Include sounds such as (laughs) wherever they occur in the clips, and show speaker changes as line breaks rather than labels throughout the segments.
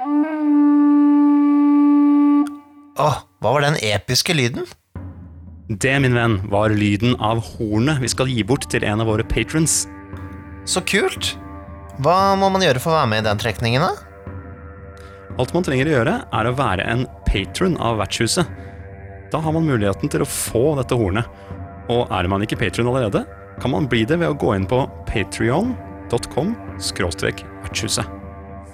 Åh, hva var den episke lyden?
Det, min venn, var lyden av hornet vi skal gi bort til en av våre patrons.
Så kult! Hva må man gjøre for å være med i den trekningen, da?
Alt man trenger å gjøre, er å være en patron av vertshuset. Da har man muligheten til å få dette hornet. Og er man ikke patron allerede, kan man bli det ved å gå inn på patrion.com vertshuset.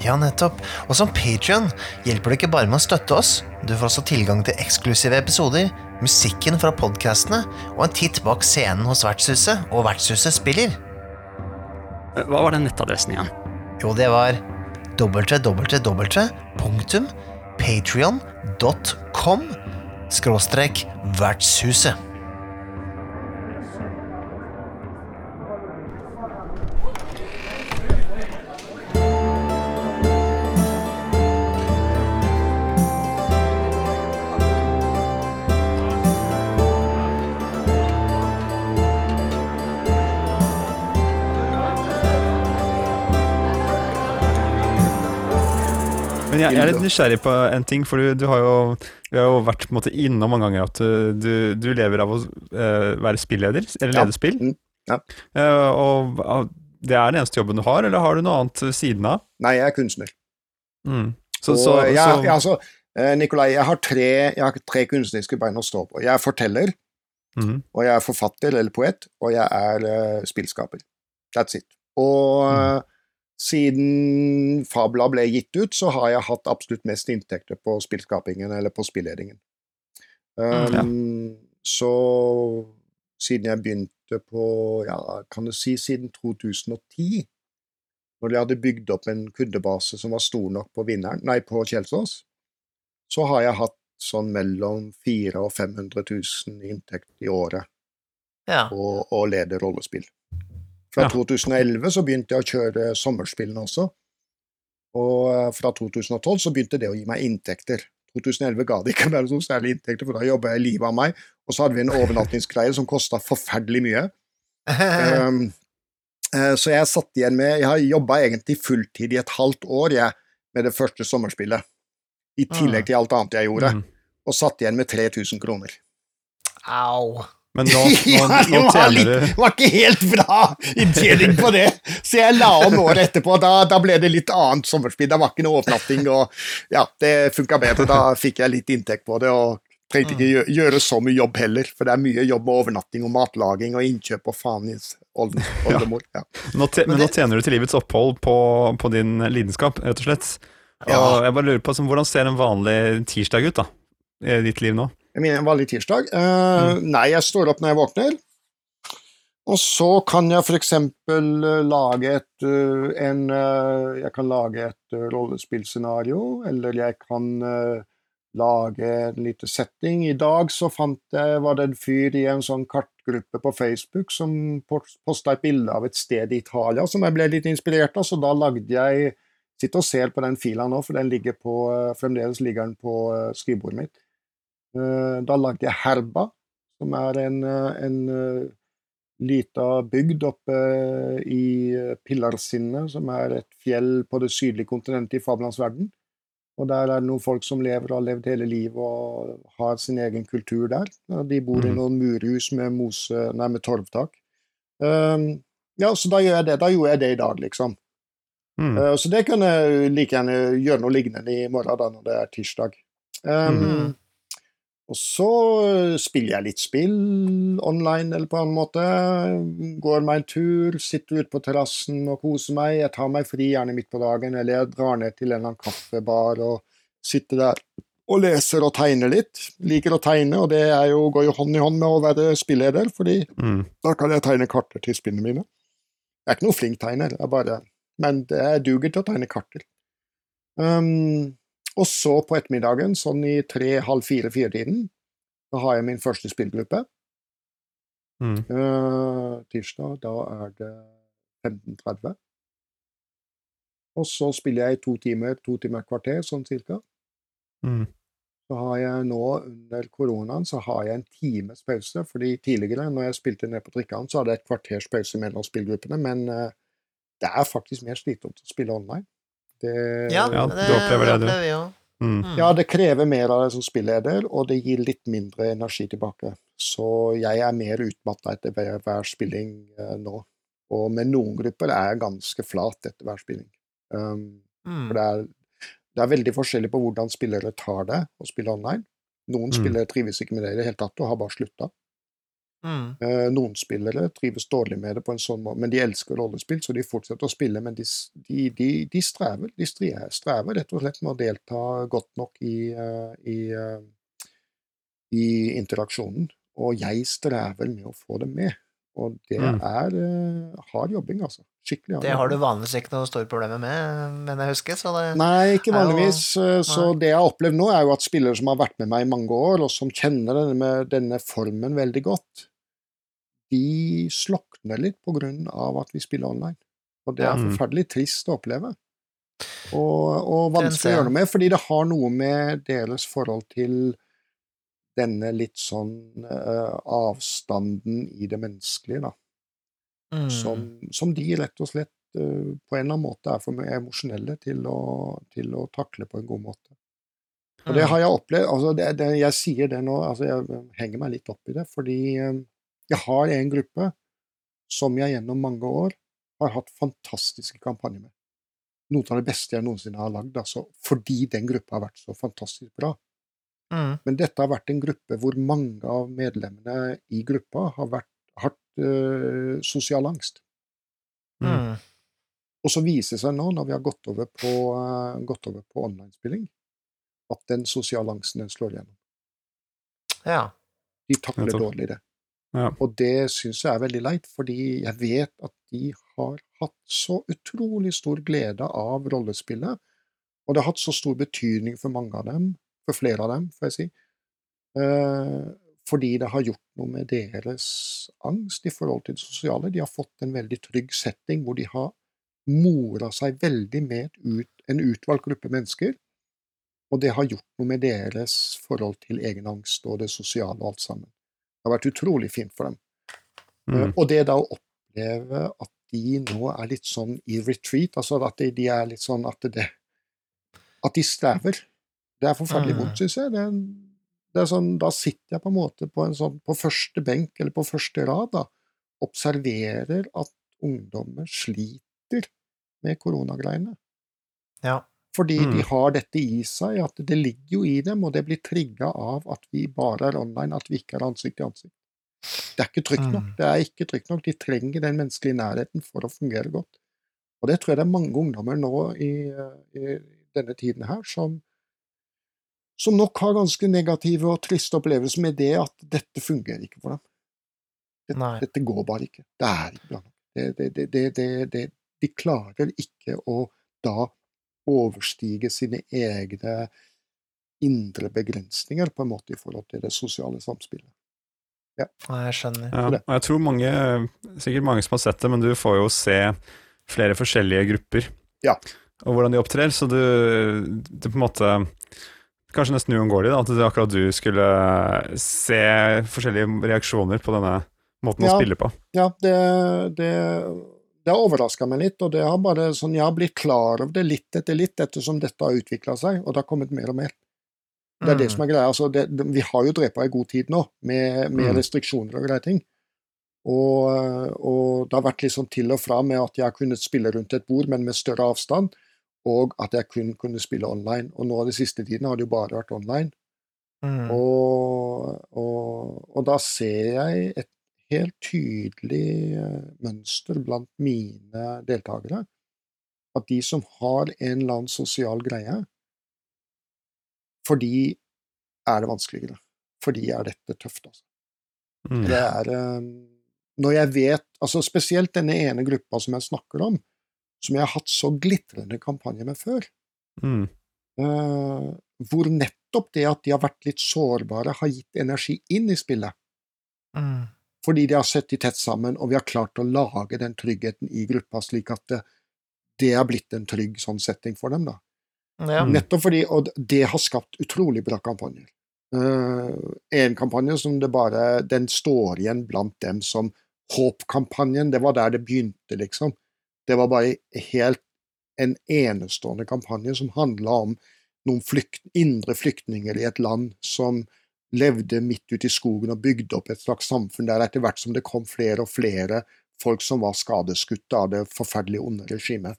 Ja, nettopp. Og som Patrion hjelper det ikke bare med å støtte oss. Du får også tilgang til eksklusive episoder, musikken fra podkastene og en titt bak scenen hos Vertshuset og Vertshuset spiller.
Hva var den nettadressen igjen?
Jo, det var www.patrion.com skråstrek vertshuset.
Men jeg, jeg er litt nysgjerrig på en ting, for du, du har jo, vi har jo vært på en måte innom mange ganger at du, du, du lever av å uh, være spilleder, eller
Ja.
lede spill.
Mm, ja.
Uh, og uh, det er den eneste jobben du har, eller har du noe annet siden av?
Nei, jeg er kunstner.
Mm. Så,
og
så,
jeg,
så
jeg, altså, eh, Nikolai, jeg har, tre, jeg har tre kunstneriske bein å stå på. Jeg er forteller,
mm.
og jeg er forfatter eller poet, og jeg er uh, spillskaper. That's it. Og
Mm.
Siden Fabla ble gitt ut, så har jeg hatt absolutt mest inntekter på spillskapingen eller på spilledingen.
Mm,
ja. Så siden jeg begynte på, ja, kan du si siden 2010, når de hadde bygd opp en kundebase som var stor nok på vinneren, nei, på Kjelsås, så har jeg hatt sånn mellom 400 og 500 000 i inntekt i året
Ja.
og, å lede rollespill. Fra
Ja.
2011 så begynte jeg å kjøre sommerspillene også, og eh, fra 2012 så begynte det å gi meg inntekter. 2011 ga det ikke mer så særlig inntekter, for da jobba jeg livet av meg, og så hadde vi en overnattingsgreie som kosta forferdelig mye. Um, (laughs) så jeg satt igjen med Jeg har jobba egentlig fulltid i et halvt år jeg, med det første sommerspillet, i tillegg til alt annet jeg gjorde,
Mm.
og satt igjen med 3000 kroner.
Au.
Men nå, (laughs) nå,
ja, det
nå
var, litt, var ikke helt bra inntjening på det, så jeg la om året etterpå. Da, da ble det litt annet sommerspill. Det var ikke noe overnatting, og ja, det funka bedre. Da fikk jeg litt inntekt på det, og trengte ikke gjø- gjøre så mye jobb heller, for det er mye jobb med overnatting og matlaging og innkjøp og faen olde- (laughs) oldemor. Ja.
nå, te,
Men
men nå tjener du til livets opphold på, på din lidenskap, rett og slett. Og
Ja.
jeg bare lurer på, så, Hvordan ser en vanlig tirsdag ut da, i ditt liv nå?
En vanlig tirsdag. Eh, Nei, jeg står opp når jeg våkner. Og så kan jeg eksempel eh, lage et eh, en Jeg kan lage et rollespillscenario, eller jeg kan lage en liten setting. I dag så fant jeg, var det en fyr i en sånn kartgruppe på Facebook som posta et bilde av et sted i Italia som jeg ble litt inspirert av, så da lagde jeg Sitter og ser på den fila nå, for den ligger på, fremdeles ligger den på skrivebordet mitt. Eh, Da lagde jeg Herba, som er en, eh, en eh, lita bygd oppe i Pillarsinnet, som er et fjell på det sydlige kontinentet i fabelens. Og der er det noen folk som lever og har levd hele livet og har sin egen kultur der. De bor i
Mhm.
noen murhus med, mose, nei, med torvtak. Um, ja, så da gjør jeg det. Da gjorde jeg det i dag, liksom.
Mm.
Uh, Så det kan jeg like gjerne gjøre noe lignende i morgen, da, når det er tirsdag. Um,
Mhm.
Og så spiller jeg litt spill online eller på en annen måte. Går meg en tur, sitter ute på terrassen og koser meg. Jeg tar meg fri gjerne midt på dagen, eller jeg drar ned til en eller annen kaffebar og sitter der og leser og tegner litt. Liker å tegne, og det jo, går jo hånd i hånd med å være spilleder, fordi
Mm.
da kan jeg tegne karter til spillene mine. Jeg er ikke noen flink tegner, jeg bare, men det jeg duger til å tegne karter. Um, og så på ettermiddagen, sånn i tre, halv fire, fire-tiden, da har jeg min første spillgruppe.
Mm.
Uh, tirsdag, da er det 15.30. Og så spiller jeg i to timer, to timer et kvarter, sånn cirka.
Mm.
Så har jeg nå, under koronaen, så har jeg en times pause. fordi tidligere, når jeg spilte ned på Trikkan, så hadde jeg et kvarters pause mellom spillgruppene, men eh, det er faktisk mer slitsomt å spille online. Det,
Ja, det,
det, opplever det,
opplever vi òg.
Mm.
Ja, det krever mer av deg som spilleder, og det gir litt mindre energi tilbake. Så jeg er mer utmatta etter hver, hver spilling eh, nå. Og med noen grupper er jeg ganske flat etter hver spilling. Um,
Mm.
for det er, det er veldig forskjellig på hvordan spillere tar det å spille online. Noen
Mm.
spillere trives ikke med det i det hele tatt og har bare slutta.
Mm.
Eh, noen spillere trives dårlig med det på en sånn måte, men de elsker rollespill, så de fortsetter å spille, men de, de, de, de strever. De strever rett og slett med å delta godt nok i, eh, i, eh, i interaksjonen. Og jeg strever med å få dem med. Og det
Mm.
er hard jobbing, altså. Skikkelig hard
Det har du vanligvis ikke noe store problemer med, men jeg husker, så det
Nei, ikke vanligvis. jo- Så det jeg har opplevd nå, er jo at spillere som har vært med meg i mange år, og som kjenner denne, denne formen veldig godt, de slokner litt på grunn av at vi spiller online. Og det er forferdelig trist å oppleve. Og, og vanskelig å gjøre noe med, fordi det har noe med deres forhold til denne litt sånn uh, avstanden i det menneskelige, da.
mm.
Som, som de rett og slett uh, på en eller annen måte er for emosjonelle til å, til å takle på en god måte. Og det
Mm.
har jeg opplevd altså det, det, Jeg sier det nå, altså jeg henger meg litt opp i det, fordi eh, jeg har en gruppe som jeg gjennom mange år har hatt fantastiske kampanjer med. Noe av det beste jeg noensinne har lagd, altså, fordi den gruppa har vært så fantastisk bra.
Mm.
Men dette har vært en gruppe hvor mange av medlemmene i gruppa har vært, hatt øh, sosial angst.
Mm.
Og så viser det seg nå, når vi har gått over på, uh, gått over på online-spilling, at den sosiale angsten den slår igjennom.
Ja.
De takler dårlig det.
Ja.
Og det syns jeg er veldig leit, fordi jeg vet at de har hatt så utrolig stor glede av rollespillet, og det har hatt så stor betydning for mange av dem, for flere av dem, får jeg si, eh, fordi det har gjort noe med deres angst i forhold til det sosiale. De har fått en veldig trygg setting hvor de har mora seg veldig med ut, en utvalgt gruppe mennesker, og det har gjort noe med deres forhold til egen angst og det sosiale og alt sammen. Det har vært utrolig fint for dem.
Mm.
Og det da å oppleve at de nå er litt sånn i retreat, altså at de, de er litt sånn at det At de strever. Det er forferdelig
Mm.
vondt, syns jeg. Det er, det er sånn, da sitter jeg på en måte på, en sånn, på første benk eller på første rad, da, observerer at ungdommer sliter med koronagreiene.
Ja.
Fordi
Mm.
de har dette i seg, at det ligger jo i dem, og det blir trigga av at vi bare er online, at vi ikke er ansikt til ansikt. Det er ikke trygt nok.
Mm.
Det er ikke trygt nok. De trenger den menneskelige nærheten for å fungere godt. Og det tror jeg det er mange ungdommer nå i, i denne tiden her som, som nok har ganske negative og triste opplevelser med det at dette fungerer ikke for dem.
Dette,
dette går bare ikke. Det er ikke bra nok. Det, det, det, det, det, det, de klarer ikke å da overstige sine egne indre begrensninger på en måte i forhold til det sosiale samspillet.
Ja. jeg skjønner.
Ja, og jeg tror mange, sikkert mange som har sett det, men du får jo se flere forskjellige grupper.
Ja.
Og hvordan de opptrer, så du, du på en måte Kanskje nesten uunngåelig at det akkurat du skulle se forskjellige reaksjoner på denne måten å spille på.
Ja, det, det, det har overraska meg litt, og det har bare sånn, jeg har blitt klar over det litt etter litt ettersom dette har utvikla seg, og det har kommet mer og mer. Det er det
Mm.
som er greia. Altså, det, det, vi har jo drepa i god tid nå, med, med
Mm.
restriksjoner og greie ting. Og, og det har vært liksom til og fra med at jeg har kunnet spille rundt et bord, men med større avstand, og at jeg kun kunne spille online. Og nå av de siste tiden har det jo bare vært online.
Mm.
Og, og, og da ser jeg et helt tydelig eh, mønster blant mine deltakere. At de som har en eller annen sosial greie, for de er det vanskeligere. For de er dette tøft, altså.
Mm.
Det er eh, Når jeg vet altså Spesielt denne ene gruppa som jeg snakker om, som jeg har hatt så glitrende kampanje med før,
Mm.
Uh, hvor nettopp det at de har vært litt sårbare, har gitt energi inn i spillet.
Mm.
Fordi de har sett de tett sammen, og vi har klart å lage den tryggheten i gruppa, slik at det, det har blitt en trygg sånn setting for dem. da.
Ja.
Mm.
Nettopp fordi, og det har skapt utrolig bra kampanjer. Eh, en kampanje som det bare Den står igjen blant dem som Håpkampanjen. Det var der det begynte, liksom. Det var bare helt en enestående kampanje som handla om noen flykt, indre flyktninger i et land som levde midt ute i skogen og bygde opp et slags samfunn der etter hvert som det kom flere og flere folk som var skadeskutt av det forferdelige onde regimet.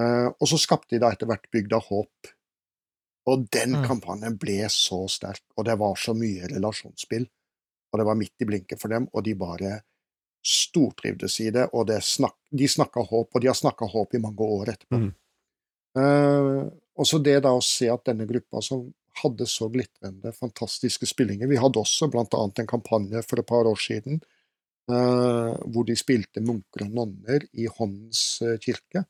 Uh, og så skapte de da etter hvert bygda Håp. Og den mm. kampanjen ble så sterk, og det var så mye relasjonsspill. Og det var midt i blinken for dem, og de bare stortrivdes i det. Og det snak, de snakka håp, og de har snakka håp i mange år etterpå. Mm. Uh, og så det da å se at denne gruppa som hadde så glitrende, fantastiske spillinger Vi hadde også blant annet en kampanje for et par år siden uh, hvor de spilte munker og nonner i Håndens uh, kirke.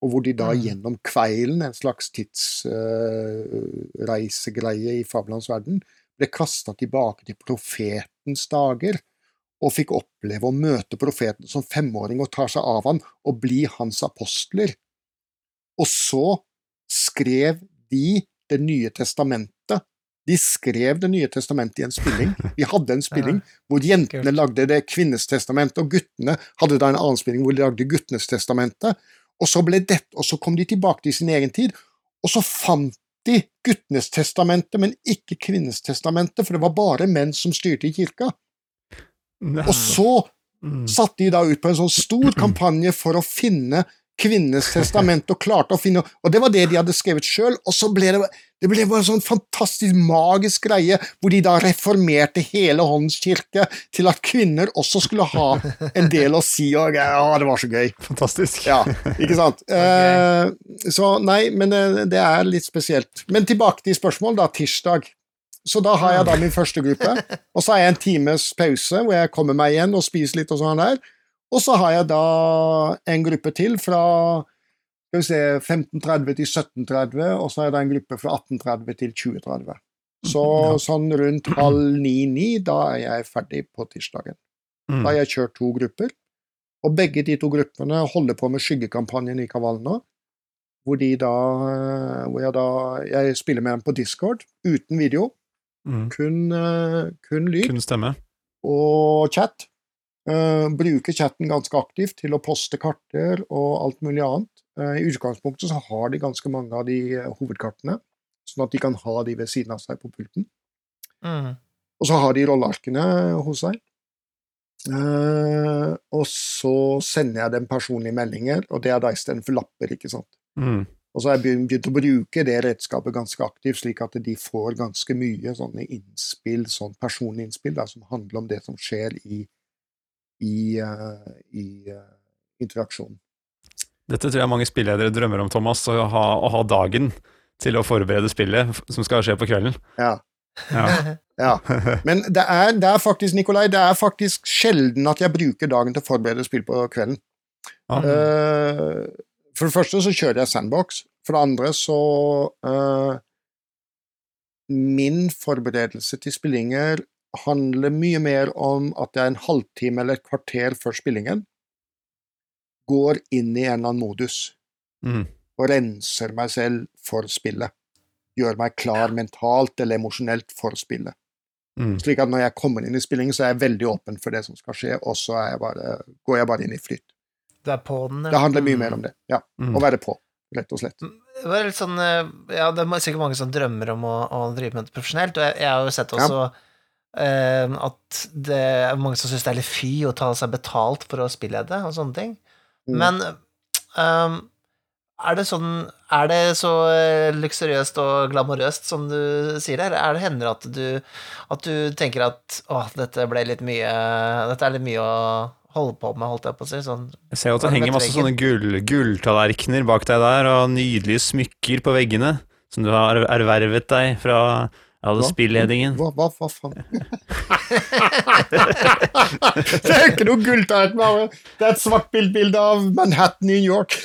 Og hvor de da mm. gjennom kveilen, en slags tidsreisegreie uh, i fabelens verden, ble kasta tilbake til profetens dager og fikk oppleve å møte profeten som femåring og tar seg av han og bli hans apostler. Og så skrev de Det nye testamentet. De skrev Det nye testamentet i en spilling. Vi hadde en spilling (laughs) hvor jentene lagde Det kvinnes testament, og guttene hadde da en annen spilling hvor de lagde Guttenes testamente. Og så ble det, og så kom de tilbake til sin egen tid, og så fant de guttenes testamente, men ikke kvinnes testamente, for det var bare menn som styrte i kirka. Og så mm. satte de da ut på en sånn stor (clears throat) kampanje for å finne kvinnenes testament og klarte å finne Og det var det de hadde skrevet sjøl, og så ble det det ble bare en sånn fantastisk magisk greie, hvor de da reformerte hele Håndens kirke til at kvinner også skulle ha en del å si, og ja, det var så gøy.
Fantastisk.
Ja, ikke sant. (laughs) okay. eh, så nei, men det, eh, det, er litt spesielt. Men tilbake til spørsmål, da. Tirsdag. Så da har jeg da min første gruppe, og så har jeg en times pause hvor jeg kommer meg igjen og spiser litt og sånn der. Og så har jeg da en gruppe til fra skal vi se, 1530 til 1730, og så har jeg da en gruppe fra 1830 til 2030. Så ja. sånn rundt halv ni-ni, da er jeg ferdig på tirsdagen. Mm. Da har jeg kjørt to grupper, og begge de to gruppene holder på med skyggekampanjen i Kaval nå. Hvor, da, hvor jeg da Jeg spiller med dem på Discord, uten video. Mm. Kun, uh, kun lyd.
Kun stemme.
Og chat. Uh, bruker chatten ganske aktivt til å poste karter og alt mulig annet. Uh, I utgangspunktet så har de ganske mange av de uh, hovedkartene, sånn at de kan ha de ved siden av seg på pulten. Mm. Og så har de rollearkene hos seg. og så sender jeg dem personlige meldinger, og det er da istedenfor lapper, ikke sant. Mm. Og så har jeg begynt å bruke det redskapet ganske aktivt, slik at de får ganske mye sånne innspill, sånn personlige innspill da, som handler om det som skjer i i, eh, i eh, interaksjonen.
Dette tror jeg mange spilledere drømmer om, Thomas, å ha, å ha, dagen til å forberede spillet som skal skje på kvelden.
Ja. ja. (laughs) ja. Men det er, det er, faktisk, Nikolai, det er faktisk sjelden at jeg bruker dagen til å forberede spill på kvelden. Ja. Uh, for det første så kjører jeg sandbox. For det andre så uh, Min forberedelse til spillinger handler mye mer om at jeg en halvtime eller et kvarter før spillingen går inn i en eller annen modus mm. og renser meg selv for spillet. Gjør meg klar mentalt eller emosjonelt for spillet. Mm. Slik at når jeg kommer inn i spillingen, så er jeg veldig åpen for det som skal skje, og så bare, går jeg bare inn i flyt.
Du er på den,
ja. Det handler mye mer om det. Ja. Mm. Å være på, rett og slett. Mm,
det, er litt sånn, eh, ja, det er sikkert mange som drømmer om å, å drive med det profesjonelt, og jeg, jeg har jo sett også ja at det er mange som syns det er litt fy å ta seg betalt for å spille det, og sånne ting. Mm. Men um, er det sånn Er det så eh, luksuriøst og glamorøst som du sier det, eller Er det hender at du, at du tenker at å, dette ble litt mye Dette er litt mye å holde på med, holdt jeg på å si. Sånn,
jeg ser at det henger masse sånne gull, gulltallerkener bak deg der, og nydelige smykker på veggene som du har ervervet deg fra jeg hadde spilledningen.
Hva, hva, hva faen? (laughs) det er ikke noe gulltallerken, bare. Det er et svart-hvitt-bilde av Manhattan, New York. (clears throat)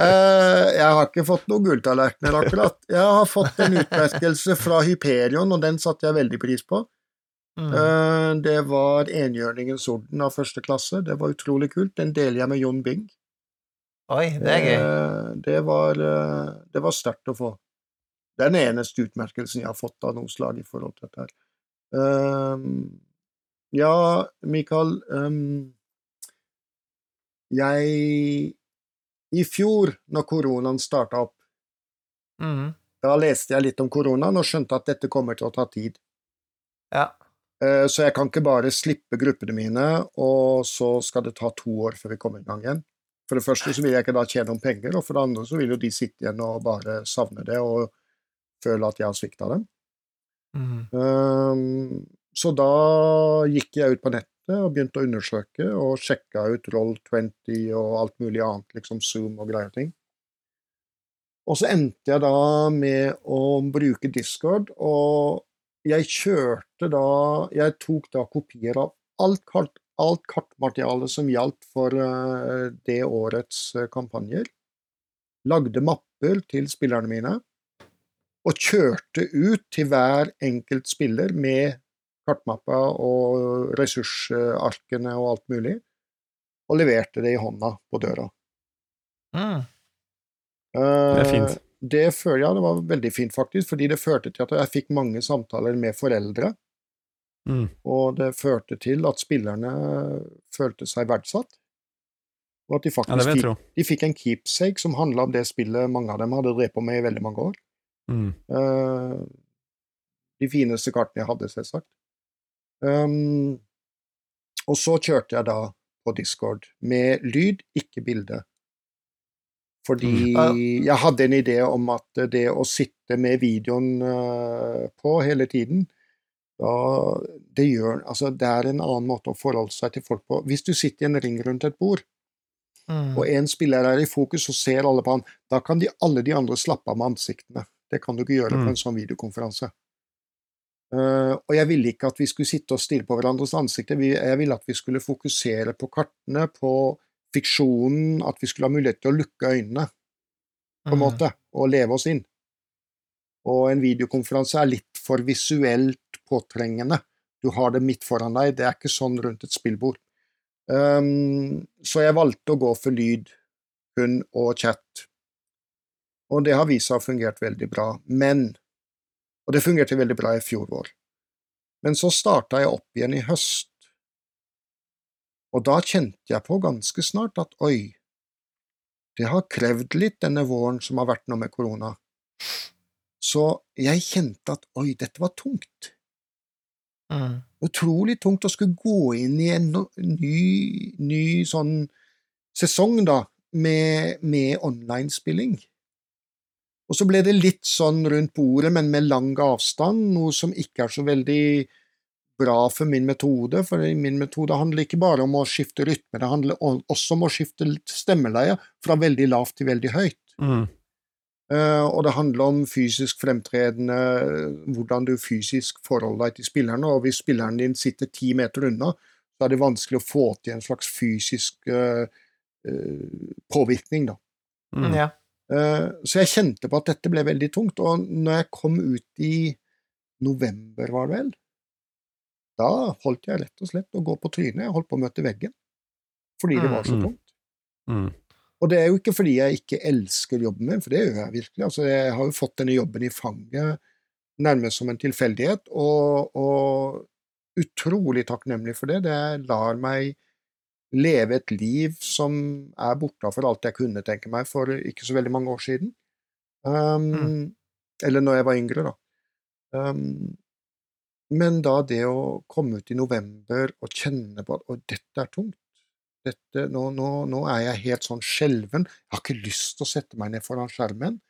Eh, jeg har ikke fått noen gulltallerkener, akkurat. Jeg har fått en utmerkelse fra Hyperion, og den satte jeg veldig pris på. Mm. Eh, det var Enhjørningens orden av første klasse. Det var utrolig kult. Den deler jeg med Jon Bing.
Oi, det er gøy.
Eh, det var, det var sterkt å få. Det er den eneste utmerkelsen jeg har fått av noe slag i forhold til dette. her. Um, ja, Mikael um, Jeg I fjor, når koronaen starta opp,
mm.
da leste jeg litt om koronaen og skjønte at dette kommer til å ta tid.
Ja.
Uh, Så jeg kan ikke bare slippe gruppene mine, og så skal det ta to år før vi kommer i gang igjen. For det første så vil jeg ikke da tjene noen penger, og for det andre så vil jo de sitte igjen og bare savne det og føle at jeg har svikta dem.
Mm.
Um, Så da gikk jeg ut på nettet og begynte å undersøke, og sjekka ut Roll20 og alt mulig annet, liksom Zoom og greier ting. Og så endte jeg da med å bruke Discord, og jeg kjørte da Jeg tok da kopier av alt, kart, alt kartmaterialet som gjaldt for eh, det årets eh, kampanjer. Lagde mapper til spillerne mine og kjørte ut til hver enkelt spiller med kartmappa og ressursarkene og alt mulig, og leverte det i hånda på døra.
Mm.
Det er fint.
Det føler jeg det var veldig fint, faktisk, fordi det førte til at jeg fikk mange samtaler med foreldre,
Mm.
og det førte til at spillerne følte seg verdsatt. Og at de faktisk
ja,
fikk, de fikk en keepsake som handla om det spillet mange av dem hadde drevet på med i veldig mange år.
Mm.
Eh, de fineste kartene jeg hadde, selvsagt. Um, og så kjørte jeg da på Discord med lyd, ikke bilde. Fordi
Mm.
jeg hadde en idé om at det å sitte med videoen eh, på hele tiden da, det, gjør, altså, det er en annen måte å forholde seg til folk på. Hvis du sitter i en ring rundt et bord,
mm.
og en spiller er i fokus og ser alle på han, da kan de, alle de andre slappe av med ansiktene. Det kan du ikke gjøre
Mm.
på en sånn videokonferanse. Uh, og jeg ville ikke at vi skulle sitte og stirre på hverandres ansikter, Vi- jeg ville at vi skulle fokusere på kartene, på fiksjonen, at vi skulle ha mulighet til å lukke øynene, på en
mm.
måte, og leve oss inn. Og en videokonferanse er litt for visuelt påtrengende. Du har det midt foran deg, det er ikke sånn rundt et spillbord. Um, så jeg valgte å gå for lyd, hund og chat. Og det har vist seg å ha fungert veldig bra. Men Og det fungerte veldig bra i fjor vår. Men så starta jeg opp igjen i høst. Og da kjente jeg på ganske snart at oi, det har krevd litt denne våren som har vært nå med korona. Så jeg kjente at oi, dette var tungt.
Mm.
Utrolig tungt å skulle gå inn i en ny, ny sånn sesong, da, med, med online-spilling. Og så ble det litt sånn rundt bordet, men med lang avstand, noe som ikke er så veldig bra for min metode, for min metode handler ikke bare om å skifte rytme, det handler også om å skifte stemmeleie fra veldig lavt til veldig høyt.
Mm.
Uh, og det handler om fysisk fremtredende, hvordan du fysisk forholder deg til spillerne. Og hvis spilleren din sitter ti meter unna, så er det vanskelig å få til en slags fysisk uh, uh, påvirkning, da.
Mm.
Ja.
Eh, så jeg kjente på at dette ble veldig tungt. Og når jeg kom ut i november, var det vel, da holdt jeg rett og slett å gå på trynet. Jeg holdt på å møte veggen. Fordi det var så
Mm.
tungt.
Mm.
Og det er jo ikke fordi jeg ikke elsker jobben min, for det gjør jeg virkelig. Altså, jeg har jo fått denne jobben i fanget nærmest som en tilfeldighet, og, og utrolig takknemlig for det. Det lar meg leve et liv som er borte for alt jeg kunne tenke meg for ikke så veldig mange år siden. Um,
Mm.
Eller når jeg var yngre, da. Um, men da det å komme ut i november og kjenne på at dette er tungt dette, nå, nå, nå er jeg helt sånn skjelven. Jeg har ikke lyst til å sette meg ned foran skjermen.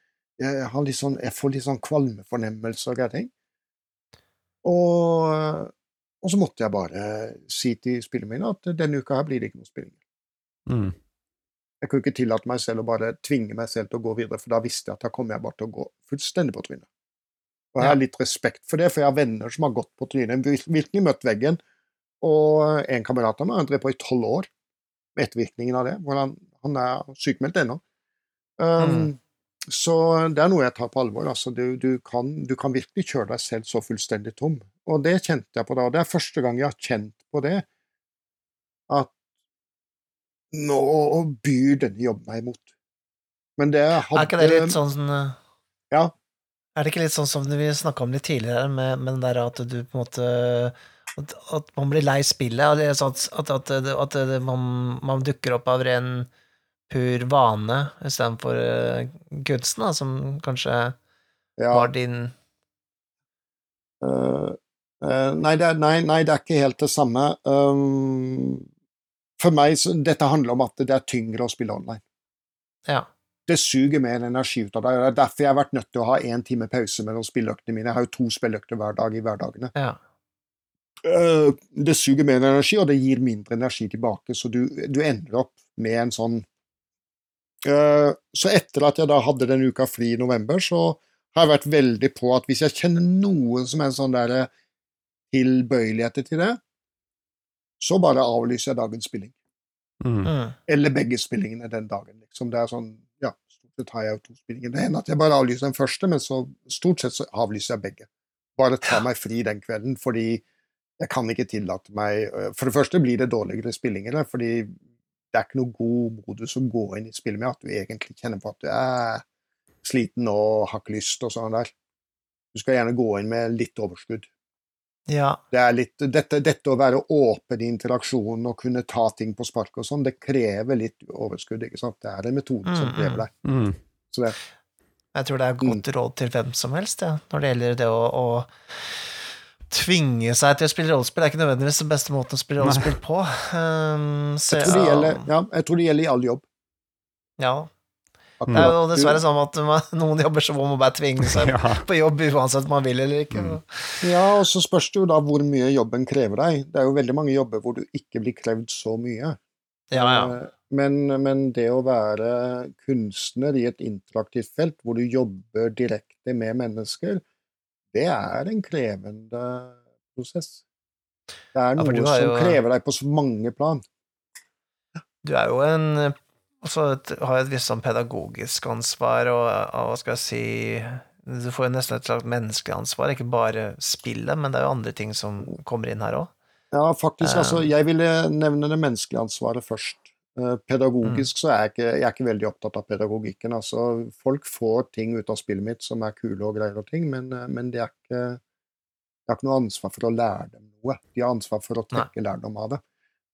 Jeg, sånn, jeg får litt sånn kvalmefornemmelse og greier ting. Og, og så måtte jeg bare si til spillerne mine at denne uka her blir det ikke noe spilling.
Mm.
Jeg kunne ikke tillate meg selv å bare tvinge meg selv til å gå videre, for da visste jeg at da kommer jeg bare til å gå fullstendig på trynet. Og jeg har litt respekt for det, for jeg har venner som har gått på trynet, vir- virkelig møtt veggen. Og en kamerat av meg har drevet på i tolv år med ettervirkningen av det, hvor han, han er sykemeldt ennå. Um,
Mm.
Så det er noe jeg tar på alvor. Altså, du, du, kan, du kan virkelig kjøre deg selv så fullstendig tom. Og det kjente jeg på da. Og det er første gang jeg har kjent på det. At nå byr denne jobben meg imot. Men det hadde
Er ikke det litt sånn eh,
Ja.
Er det ikke litt sånn som vi snakka om litt tidligere, med, med den der at du på en måte At, at man blir lei spillet, sånn at, at, at, man, man dukker opp av ren pur vane istedenfor uh, kunsten, da, som kanskje
Ja,
var din
øh, øh, nei, det er, nei, nei, det er ikke helt det samme. Um, for meg så dette handler om at det er tyngre å spille online.
Ja.
Det suger mer energi ut av deg. og Det er derfor jeg har vært nødt til å ha én time pause mellom spilleøktene mine. Jeg har jo to spilleøkter hver dag i hverdagene.
ja.
Uh, det suger mer energi, og det gir mindre energi tilbake, så du, du ender opp med en sånn øh, Så etter at jeg da hadde den uka fri i november, så har jeg vært veldig på at hvis jeg kjenner noen som er en sånn der tilbøyeligheter til det, så bare avlyser jeg dagens spilling.
Mm.
Mm.
Eller begge spillingene den dagen. Liksom. Det er sånn, ja, stort sett har jeg to spillinger. Det hender at jeg bare avlyser den første, men så stort sett så avlyser jeg begge. Bare ta meg fri den kvelden, fordi jeg kan ikke tillate meg øh, For det første blir det dårligere spillinger, fordi det er ikke noe god modus å gå inn i spillet med at du egentlig kjenner på at du er sliten og har ikke lyst og sånn der. Du skal gjerne gå inn med litt overskudd.
Ja.
Det er litt, dette, dette å være åpen i interaksjonen og kunne ta ting på spark og sånn, det krever litt overskudd. ikke sant? Det er en metode som
Mm,
krever deg.
Mm.
Så det,
Jeg tror det er godt råd til hvem som helst, ja, når det gjelder det å, å tvinge seg til å spille rollespill. Det er ikke nødvendigvis den beste måten å spille rollespill på. Um, så,
jeg, tror det gjelder, ja, jeg tror det gjelder i all jobb.
ja.
Akkurat.
Det er jo dessverre sånn at man, (laughs) noen jobber så må man bare tvinge seg (laughs)
Ja.
på jobb uansett om man vil eller ikke.
Mm.
Ja, og så spørs det jo da hvor mye jobben krever deg. Det er jo veldig mange jobber hvor du ikke blir krevd så mye.
Ja, ja.
Eh, Men, men det å være kunstner i et interaktivt felt hvor du jobber direkte med mennesker, det er en krevende prosess. Det er noe
ja, jo...
som krever deg på så mange plan.
Du er jo en også så har jeg et visst sånn pedagogisk ansvar, og, og hva skal jeg si Du får jo nesten et slags menneskelig ansvar, ikke bare spillet, men det er jo andre ting som kommer inn her òg.
Ja, faktisk,
Eh.
altså, jeg ville nevne det menneskelige ansvaret først. Eh, Pedagogisk
Mm.
så er jeg, ikke, jeg er ikke veldig opptatt av pedagogikken. Altså, folk får ting ut av spillet mitt som er kule og greier og ting, men, eh, men det er ikke Jeg har ikke noe ansvar for å lære dem noe. De har ansvar for å trekke lærdom av det.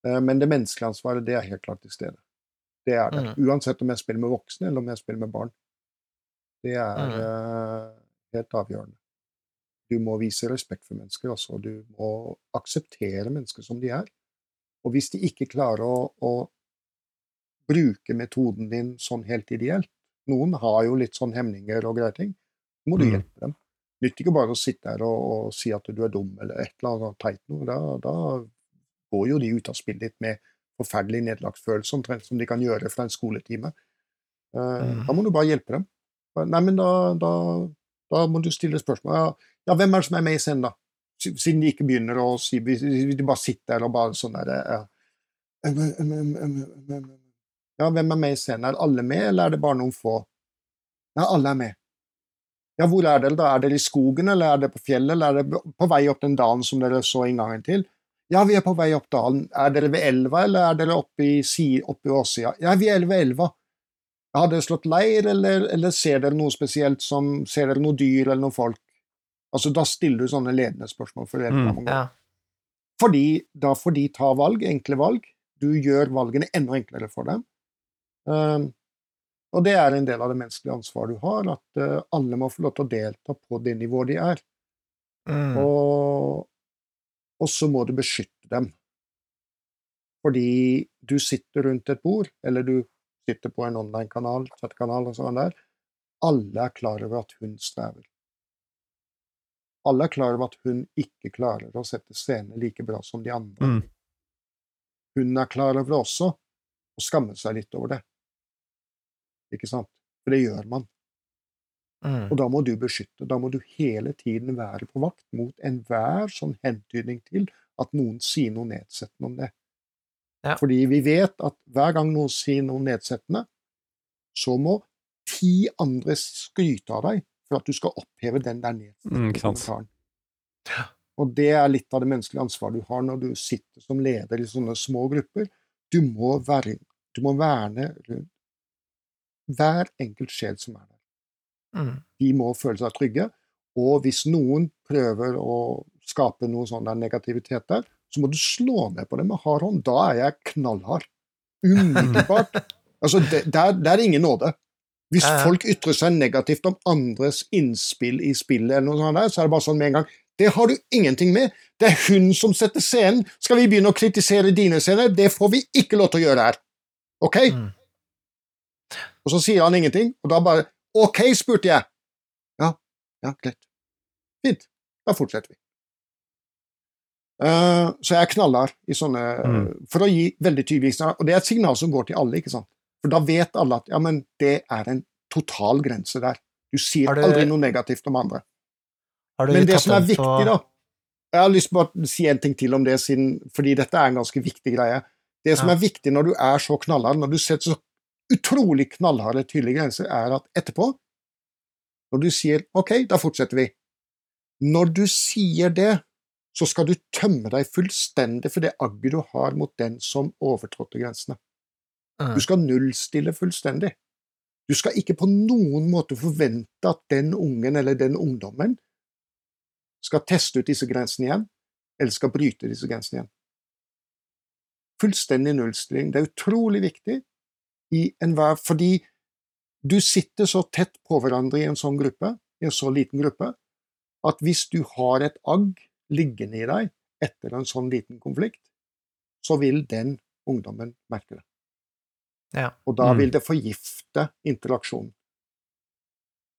Eh, Men det menneskelige ansvaret, det er helt klart til stede. Det er det.
Mm.
Uansett om jeg spiller med voksne eller om jeg spiller med barn. Det er
Mm.
uh, helt avgjørende. Du må vise respekt for mennesker, altså. Du må akseptere mennesker som de er. Og hvis de ikke klarer å, å bruke metoden din sånn helt ideelt Noen har jo litt sånn hemninger og greier ting. Så må du
Mm.
hjelpe dem. Nytter ikke bare å sitte her og, og si at du er dum eller et eller annet teit noe. Da, da går jo de ut av spillet ditt med forferdelig nederlagsfølelse, omtrent som de kan gjøre fra en skoletime. Eh,
Mm.
Da må du bare hjelpe dem. Nei, men da, da, da må du stille spørsmål. Ja, ja, hvem er det som er med i scenen, da? Siden de ikke begynner å si Hvis de bare sitter der og bare sånn derre ja. Ja, hvem er med i scenen? Er alle med, eller er det bare noen få? Ja, alle er med. Ja, hvor er dere da? Er dere i skogen, eller er dere på fjellet, eller er dere på vei opp den dalen som dere så inngangen til? Ja, vi er på vei opp dalen. Er dere ved elva, eller er dere oppe i, si, oppe i åssida? Ja, vi er ved elva. Har dere slått leir, eller, eller ser dere noe spesielt som Ser dere noe dyr eller noen folk? Altså, Da stiller du sånne ledende spørsmål. for dere.
Mm.
Ja.
Fordi da får de ta valg, enkle valg. Du gjør valgene enda enklere for dem. Um, og det er en del av det menneskelige ansvaret du har, at uh, alle må få lov til å delta på det nivået de er.
Mm.
Og, og så må du beskytte dem. Fordi du sitter rundt et bord, eller du sitter på en online-kanal, chattekanal og sånn der. Alle er klar over at hun strever. Alle er klar over at hun ikke klarer å sette scenene like bra som de andre.
Mm.
Hun er klar over det også, og skammer seg litt over det. Ikke sant? For det gjør man.
Mm.
Og da må du beskytte. Da må du hele tiden være på vakt mot enhver sånn hentydning til at noen sier noe nedsettende om det.
Ja.
Fordi vi vet at hver gang noen sier noe nedsettende, så må ti andre skryte av deg for at du skal oppheve den der
Mm,
nedsettende
ikke sant.
Og det er litt av det menneskelige ansvaret du har når du sitter som leder i sånne små grupper. Du må, være, du må verne rundt hver enkelt sjel som er der
Mm.
de må føle seg trygge. Og hvis noen prøver å skape noe sånn negativiteter negativitet der, så må du slå ned på det med hard hånd. Da er jeg knallhard. Umiddelbart. (laughs) Altså, det, der, der er ingen nåde. Hvis folk ytrer seg negativt om andres innspill i spillet, eller noe sånt der, så er det bare sånn med en gang. Det har du ingenting med. Det er hun som setter scenen. Skal vi begynne å kritisere dine scener? Det får vi ikke lov til å gjøre her. Ok?
Mm.
Og så sier han ingenting, og da bare Ok, spurte jeg. Ja, ja, greit. Fint. Da fortsetter vi. Uh, så jeg er knallhard i sånne
Mm.
For å gi veldig tydelige signaler. Og det er et signal som går til alle, ikke sant? For da vet alle at ja, men det er en total grense der. Du sier
du-
aldri noe negativt om andre. Men det som er viktig,
på-
da Jeg har lyst til å si en ting til om det, siden, fordi dette er en ganske viktig greie. Det som
Ja.
er viktig når du er så knallhard, når du setter så utrolig knallharde, tydelige grenser, er at etterpå, når du sier OK, da fortsetter vi Når du sier det, så skal du tømme deg fullstendig for det agget du har mot den som overtrådte grensene.
Mm.
Du skal nullstille fullstendig. Du skal ikke på noen måte forvente at den ungen eller den ungdommen skal teste ut disse grensene igjen, eller skal bryte disse grensene igjen. Fullstendig nullstilling. Det er utrolig viktig i enhver Fordi du sitter så tett på hverandre i en sånn gruppe, i en så liten gruppe, at hvis du har et agg liggende i deg etter en sånn liten konflikt, så vil den ungdommen merke det.
Ja.
Og da
Mm.
vil det forgifte interaksjonen.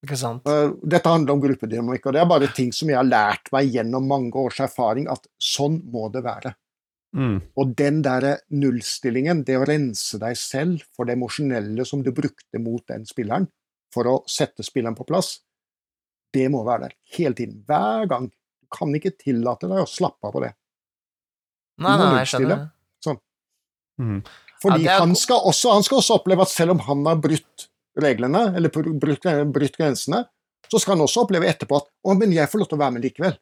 Ikke sant?
Eh, Dette handler om gruppedynamikk, og det er bare ting som jeg har lært meg gjennom mange års erfaring, at sånn må det være.
Mm.
Og den der nullstillingen, det å rense deg selv for det emosjonelle som du brukte mot den spilleren, for å sette spilleren på plass, det må være der hele tiden. Hver gang. Du kan ikke tillate deg å slappe av på det.
Nei, nei, jeg skjønner.
Mm.
Fordi
Ja, er
han, skal også, han skal også oppleve at selv om han har brutt reglene, eller br- brutt, brutt grensene, så skal han også oppleve etterpå at å, men jeg får lov til å være med likevel.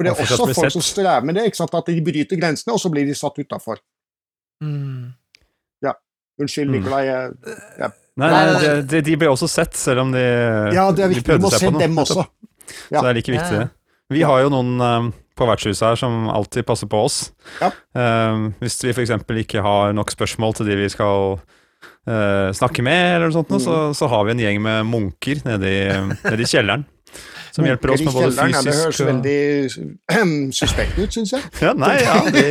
For det er også folk
sett.
som strever med det, ikke sant? at de bryter grensene, og så blir de satt utafor.
Mm.
Unnskyld,
Mm.
Nikolai. jeg-
Nei,
Nei,
nei,
nei.
de, de, de ble også sett, selv om de,
Ja, det er
de
viktig. de
prøvde seg
se
på noe.
dem også. (laughs) Ja.
Så det er like viktig.
Ja, ja.
Vi har jo noen eh, på vertshuset her som alltid passer på oss.
Ja.
Eh, hvis vi f.eks. ikke har nok spørsmål til de vi skal uh, snakke med, eller noe sånt,
Mm.
så, så har vi en gjeng med munker nede i, nede i kjelleren. Som hjelper oss med både
fysisk Det høres
og
veldig suspekt ut, syns jeg.
ja, Nei, ja, (laughs) de,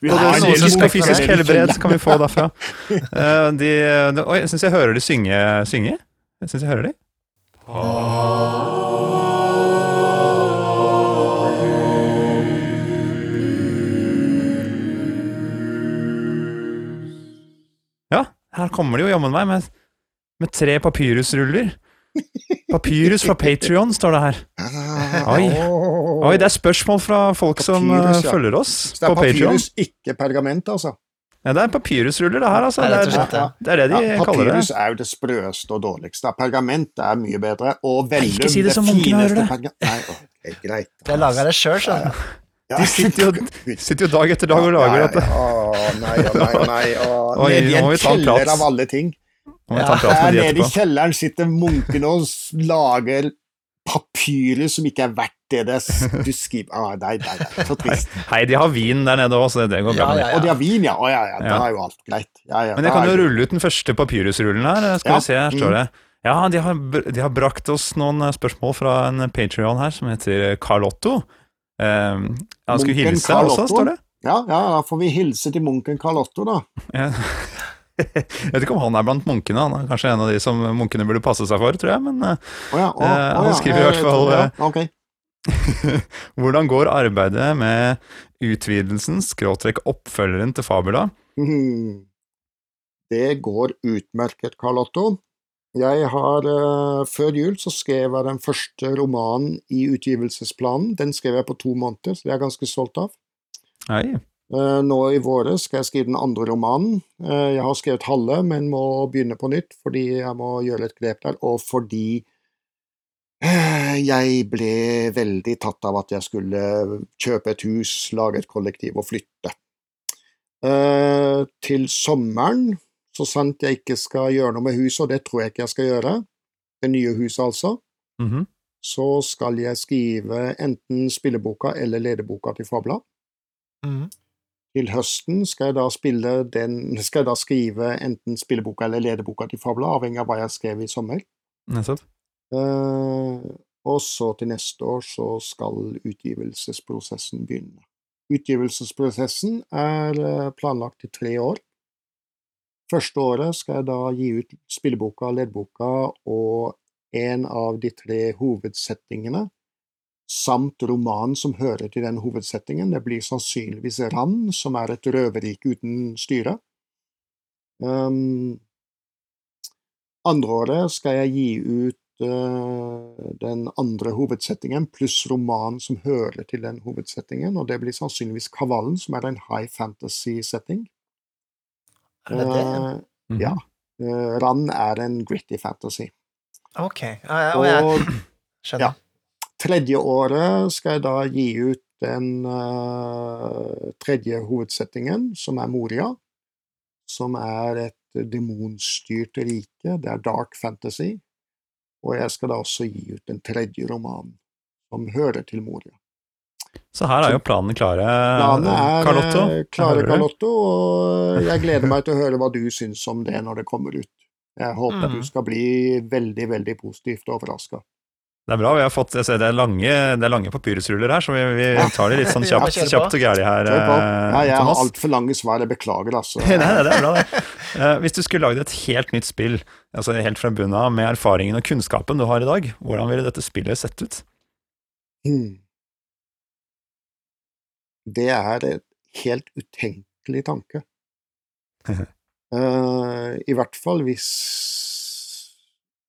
Vi
Både
har en del
psykisk og fysisk helbred kan vi få derfra. (laughs) Eh, de, de, oi, jeg syns jeg hører de synge. synge. Jeg syns jeg hører de. Ja, her kommer de jo jammen meg med, med tre papyrusruller. Papyrus fra Patrion, står det her. Oi. Oi, det er spørsmål fra folk som
Papyrus,
som
ja.
følger oss
Så det er
papyrus,
papyrus, ikke pergament, altså.
Ja, det er papyrusruller, det her, altså. Det er,
slett, ja.
det er det de
Ja,
kaller det.
papyrus er jo det sprøeste og dårligste. Pergament er mye bedre. Og vellum,
ikke si det som
det
munkene hører
fineste
det.
perga- Nei, okay, greit.
Jeg lager det sjøl, skjønner du.
De sitter jo, sitter jo dag etter dag og lager dette.
Å, nei, å, nei, å, nei. å,
Oi,
Nede i
nå må
en
vi ta en
kjeller av alle ting.
Må her
nede i kjelleren sitter munkene og lager papyrer som ikke er verdt det det du skriver ah, Nei, nei, nei, så trist.
Hei, de har vin der nede òg, så det går bra.
Ja,
ja,
ja,
Og de har vin, ja. Å ja, ja, da er jo alt greit. Ja, ja,
Men jeg kan jo rulle ut den første papyrusrullen her. Skal
Ja.
vi se, her står det. Ja, de har, de har brakt oss noen eh, spørsmål fra en Patrion her som heter Carlotto. Eh, han skulle
hilse
hilse også, står det.
Ja, ja, da får vi hilse til munken Carlotto, da.
Ja. Jeg vet ikke om han er blant munkene, han er kanskje en av de som munkene burde passe seg for, tror jeg. Men
oh, ja, oh,
Eh, han
ja,
skriver i hvert fall,
tror
eh,
ja. okay. (laughs)
hvordan går arbeidet med utvidelsen, skråtrekk oppfølgeren til Fabula? (laughs)
Det går utmerket, Karl Otto. Jeg har, uh, Før jul så skrev jeg den første romanen i utgivelsesplanen. Den skrev jeg på to måneder, så det er jeg ganske stolt av.
Hei.
Eh, Nå i våre skal jeg skrive den andre romanen. Eh, Jeg har skrevet halve, men må begynne på nytt fordi jeg må gjøre et grep der, og fordi eh, jeg ble veldig tatt av at jeg skulle kjøpe et hus, lage et kollektiv og flytte. Til sommeren, så sant jeg ikke skal gjøre noe med huset, og det tror jeg ikke jeg skal gjøre, det nye huset altså,
Mhm.
så skal jeg skrive enten spilleboka eller lederboka til Fabla.
Mhm.
Til høsten skal jeg da spille den Skal jeg da skrive enten spilleboka eller lederboka til Fabla, avhengig av hva jeg skrev i sommer.
Nettopp.
Uh, og så til neste år så skal utgivelsesprosessen begynne. Utgivelsesprosessen er eh, planlagt i tre år. Første året skal jeg da gi ut spilleboka, leddboka og en av de tre hovedsettingene, samt romanen som hører til den hovedsettingen. Det blir sannsynligvis Rand, som er et røverrike uten styre. Um, andre året skal jeg gi ut uh, den andre hovedsettingen pluss romanen som hører til den hovedsettingen, og det blir sannsynligvis Kavallen, som er en high fantasy-setting.
Er det det?
Uh,
Mhm.
ja. Uh, Rand er en gritty fantasy.
Ok. Ja, ja, og jeg
skjønner.
skjønner.
Tredje året skal jeg da gi ut den uh, tredje hovedsettingen, som er Moria. Som er et demonstyrt rike. Det er dark fantasy. Og jeg skal da også gi ut den tredje romanen, som hører til Moria.
Så her er jo planen klare,
Planen er
Carlotto.
eh, klare, Carlotto, og jeg (laughs) gleder meg til å høre hva du syns om det når det kommer ut. Jeg håper
Mm.
du skal bli veldig, veldig positivt overraska.
Det er bra. vi har fått, jeg ser det er lange, det er lange papyrusruller her, så vi, vi tar det litt sånn kjapt, (laughs)
ja,
kjapt og gæli her,
Kjør
eh,
Ja, jeg har altfor lange svar, jeg beklager, altså. (laughs)
Nei, det er bra, det. Eh, hvis du skulle lagd et helt nytt spill, altså helt fra bunnen av, med erfaringen og kunnskapen du har i dag, hvordan ville dette spillet sett ut?
Hmm. Det er et helt utenkelig tanke. (laughs) Eh, I hvert fall hvis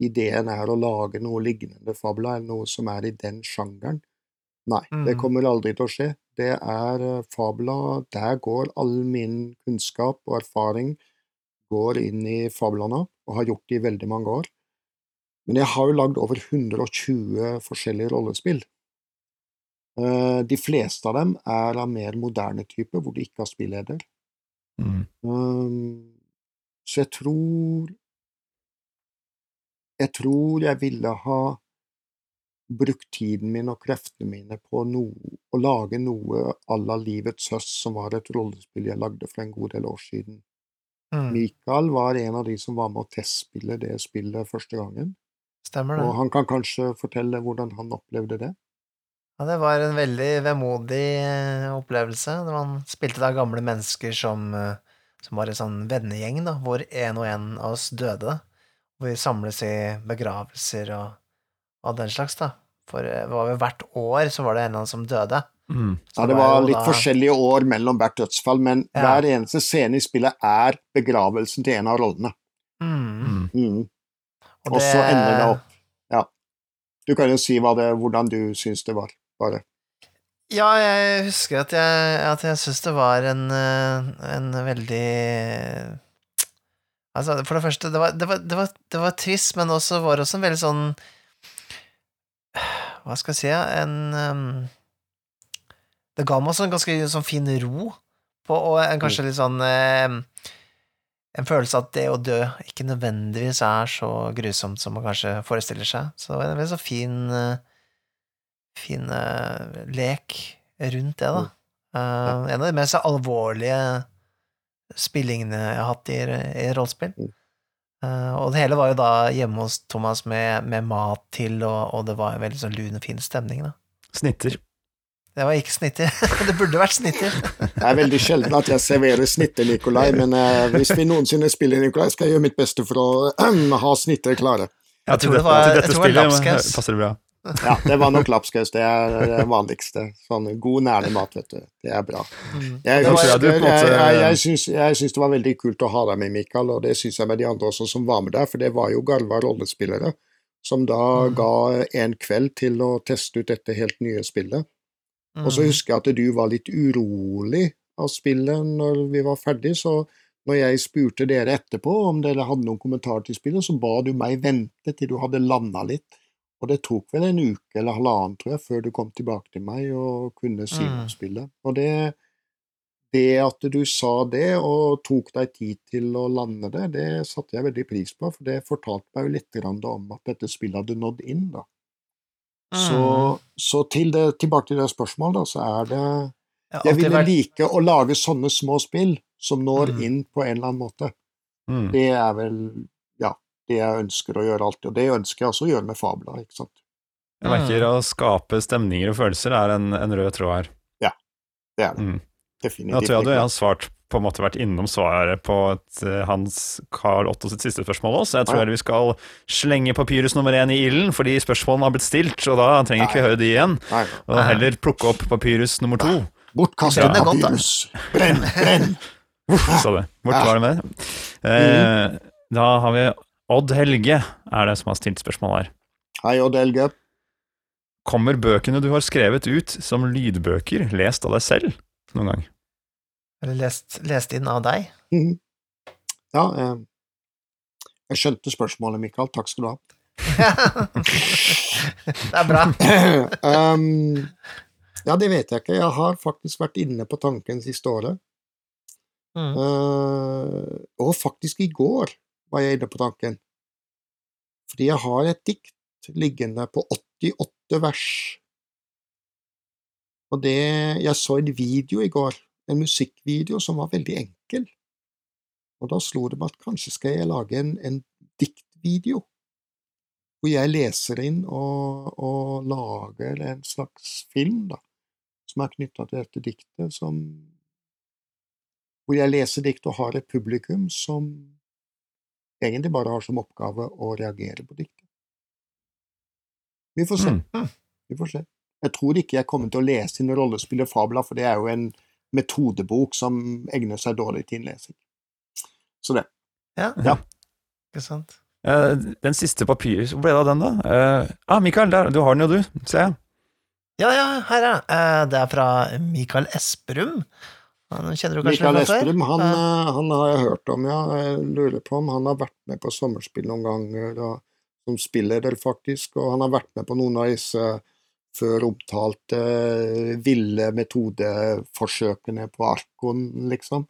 ideen er å lage noe lignende fabla, eller noe som er i den sjangeren. Nei, det
Mm.
kommer aldri til å skje. Det er eh, fabla Der går all min kunnskap og erfaring går inn i fablene, og har gjort det i veldig mange år. Men jeg har jo lagd over 120 forskjellige rollespill. Eh, De fleste av dem er av mer moderne type, hvor du ikke har spilleder.
Mm.
Um, så jeg tror Jeg tror jeg ville ha brukt tiden min og kreftene mine på noe, å lage noe à la Livets høst, som var et rollespill jeg lagde for en god del år siden.
Mm,
Mikael var en av de som var med å testspille det spillet første gangen,
stemmer det.
og han kan kanskje fortelle hvordan han opplevde det.
Ja, det var en veldig vemodig eh, opplevelse. når Man spilte da gamle mennesker som, eh, som var en sånn vennegjeng, da, hvor en og en av oss døde. Hvor vi samles i begravelser og, og den slags, da. For eh, det var vel hvert år så var det en eller annen som døde.
Mm.
Ja, det var litt
da-
forskjellige år mellom hvert dødsfall, men
Ja.
hver eneste scene i spillet er begravelsen til en av rollene.
Mm,
Mm.
Mm.
og
Og så ender det opp. Ja. Du kan jo si hva det, hvordan du syns det var, bare.
Ja, jeg husker at jeg, at jeg syns det var en, eh, en veldig Altså, for det første, det var, det, var, det, var, det var trist, men også var det også en veldig sånn Hva skal jeg si, en um, Det ga meg også en ganske sånn fin ro, på, og en kanskje litt sånn um, En følelse at det å dø ikke nødvendigvis er så grusomt som man kanskje forestiller seg. Så det var en veldig så fin eh, fin uh, lek rundt det, da. Uh, en av de mest alvorlige spillingene jeg har hatt i, i rollespill.
Mm.
Uh, og det hele var jo da hjemme hos Thomas med, med mat til, og, og det var en veldig sånn lun og fin stemning, da.
Snitter.
Det var ikke snitter. (laughs) det burde vært snitter. (laughs)
Det er veldig sjelden at jeg serverer snitter, Nikolai, men uh, hvis vi noensinne spiller Nikolai, skal jeg gjøre mitt beste for å (clears throat) ha snitter klare.
Ja,
tror det var-
til
jeg
dette
tror det var lapskaus.
passer det bra. (laughs)
Ja, det var nok lapskaus, det er det vanligste. Sånn god, nærlig mat, vet du. Det er bra.
Mm.
Jeg, husker- jeg, jeg, jeg, syns, jeg syns det var veldig kult å ha deg med, Mikael, og det syns jeg med de andre også som var med der, for det var jo garva rollespillere som da
Mm.
ga en kveld til å teste ut dette helt nye spillet. Og så
Mm.
husker jeg at du var litt urolig av spillet når vi var ferdig, så når jeg spurte dere etterpå om dere hadde noen kommentarer til spillet, så ba du meg vente til du hadde landa litt. Og det tok vel en uke eller halvannen, tror jeg, før du kom tilbake til meg og kunne si om
Mm.
spillet. Og det, det at du sa det og tok deg tid til å lande det, det satte jeg veldig pris på, for det fortalte meg jo litt om at dette spillet hadde nådd inn, da. Så,
Mm.
så til det, tilbake til det spørsmålet, da, så er det
Jeg
ville like å lage sånne små spill som når
Mm.
inn på en eller annen måte.
Mm.
Det er vel det jeg ønsker å gjøre alltid, og det ønsker jeg også å gjøre med fabler. ikke sant?
Jeg merker å skape stemninger og følelser er en, en rød tråd her.
Ja, Det er det.
Mm.
Definitivt.
Jeg tror jeg du
Mikkel.
har svart på en måte vært innom svaret på et, eh, hans Carl Otto sitt siste spørsmål også. Jeg tror
Ja.
vi skal slenge papyrus nummer én i ilden, fordi spørsmålene har blitt stilt, og da trenger ikke vi høre de igjen.
Nei,
Og heller plukke opp papyrus nummer to.
bortkasta
Det brenner godt, da.
papyrus. Brenn, brenn!
Uff, sa det. Bort
Ja.
var det med det. Eh, da har vi Odd Helge, er det som har stilt spørsmål her.
Hei, Odd Helge.
Kommer bøkene du har skrevet ut som lydbøker, lest av deg selv noen gang?
Eller lest, lest inn av deg.
Mhm. Ja, eh, jeg skjønte spørsmålet, Mikael. Takk skal du ha. (laughs)
det er bra.
um, (laughs) ja, det vet jeg ikke. Jeg har faktisk vært inne på tanken siste året.
Mm.
Uh, og faktisk i går var jeg inne på tanken. Fordi jeg har et dikt liggende på 88 vers. Og det Jeg så en video i går, en musikkvideo som var veldig enkel. Og da slo det meg at kanskje skal jeg lage en, en diktvideo. Hvor jeg leser inn og, og lager en slags film, da. Som er knytta til dette diktet, som hvor jeg leser dikt og har et publikum som egentlig bare har som oppgave å reagere på diktet. Vi får se.
Mm.
Vi får se. Jeg tror ikke jeg kommer til å lese inn rollespill og fabler, for det er jo en metodebok som egner seg dårlig til innlesing. Så det.
Ja.
Ja. (laughs)
Ikke sant.
Uh, den siste papyrus, hvor ble det av den, da? Uh, ah, Mikael, der, du har den jo, du. Ser jeg.
Ja, ja, her er den. Eh, Det er fra Mikael Esperum. Han kjenner du kanskje
Mikael Estrum, han, eh, han har jeg hørt om, ja. Jeg lurer på om han har vært med på sommerspill noen ganger, og, som spilleder, faktisk. Og han har vært med på noen av disse før omtalte ville metodeforsøkene på Arkon, liksom.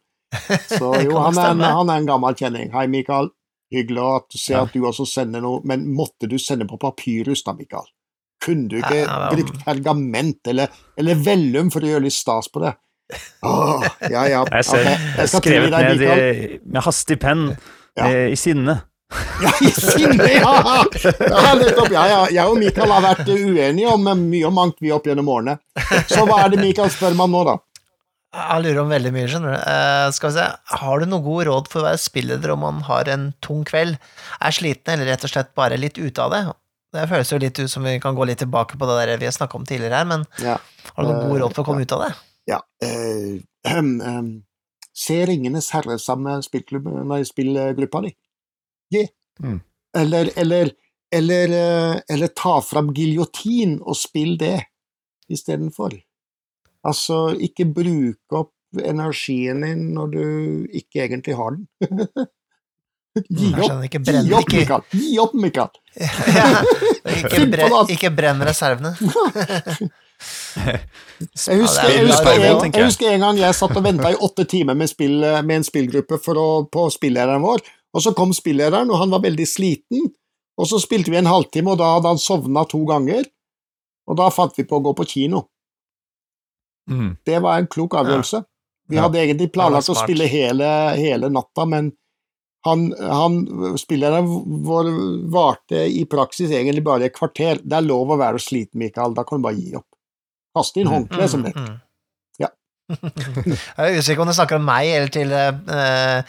Så (laughs) jo, han er, en, han er en gammel kjenning. Hei, Mikael. Hyggelig at du ser at du også sender noe, men måtte du sende på papyrus da, Mikael? Kunne du ikke brukt pergament eller, eller vellum for å gjøre litt stas på det? Åh, ja, ja.
Jeg ser
okay,
jeg har skrevet ned i, med hastig penn
Ja.
eh, i sinne.
Ja, i sinne, ja! ja nettopp. Ja, ja. Jeg og Mikael har vært uenige om eh, mye og mangt, vi opp gjennom årene. Så hva er det Mikael spør meg om nå, da?
Jeg lurer om veldig mye, skjønner du. Uh, skal vi se, har du noe god råd for å være spilleder om man har en tung kveld, er sliten eller rett og slett bare litt ute av det? Det føles jo litt ut som vi kan gå litt tilbake på det der vi har snakka om tidligere her, men
Ja.
har du noen gode
Eh,
råd for å komme ut av det?
Ja, eh, (clears throat) ehm, Se Ringenes herre sammen med spillklubben- nei, spillgruppa di. Yeah.
Mm.
Eller, eller, eller, eh, eller ta fram giljotin og spill det istedenfor. Altså, ikke bruke opp energien din når du ikke egentlig har den. (laughs) Gi opp, (laughs)
ikke
gi opp, Mikael! Gi opp, Mikael!
ja, ikke, brenn, ikke brenn reservene. (laughs)
Jeg husker,
er
jeg, husker, jeg
jeg.
husker en gang jeg satt og venta i åtte timer med, spill, med en spillgruppe for å, på spillederen vår, og så kom spillederen, og han var veldig sliten, og så spilte vi en halvtime, og da hadde han sovna to ganger, og da fant vi på å gå på kino.
Mm.
Det var en klok avgjørelse. Vi hadde egentlig planlagt å spille hele, hele natta, men han, han, spilleren vår varte i praksis egentlig bare et kvarter. Det er lov å være sliten, Mikael, da kan du bare gi opp. Kaste inn håndkleet som det
Mm, mm.
Ja. (laughs)
jeg er usikker om du snakker om meg eller til uh,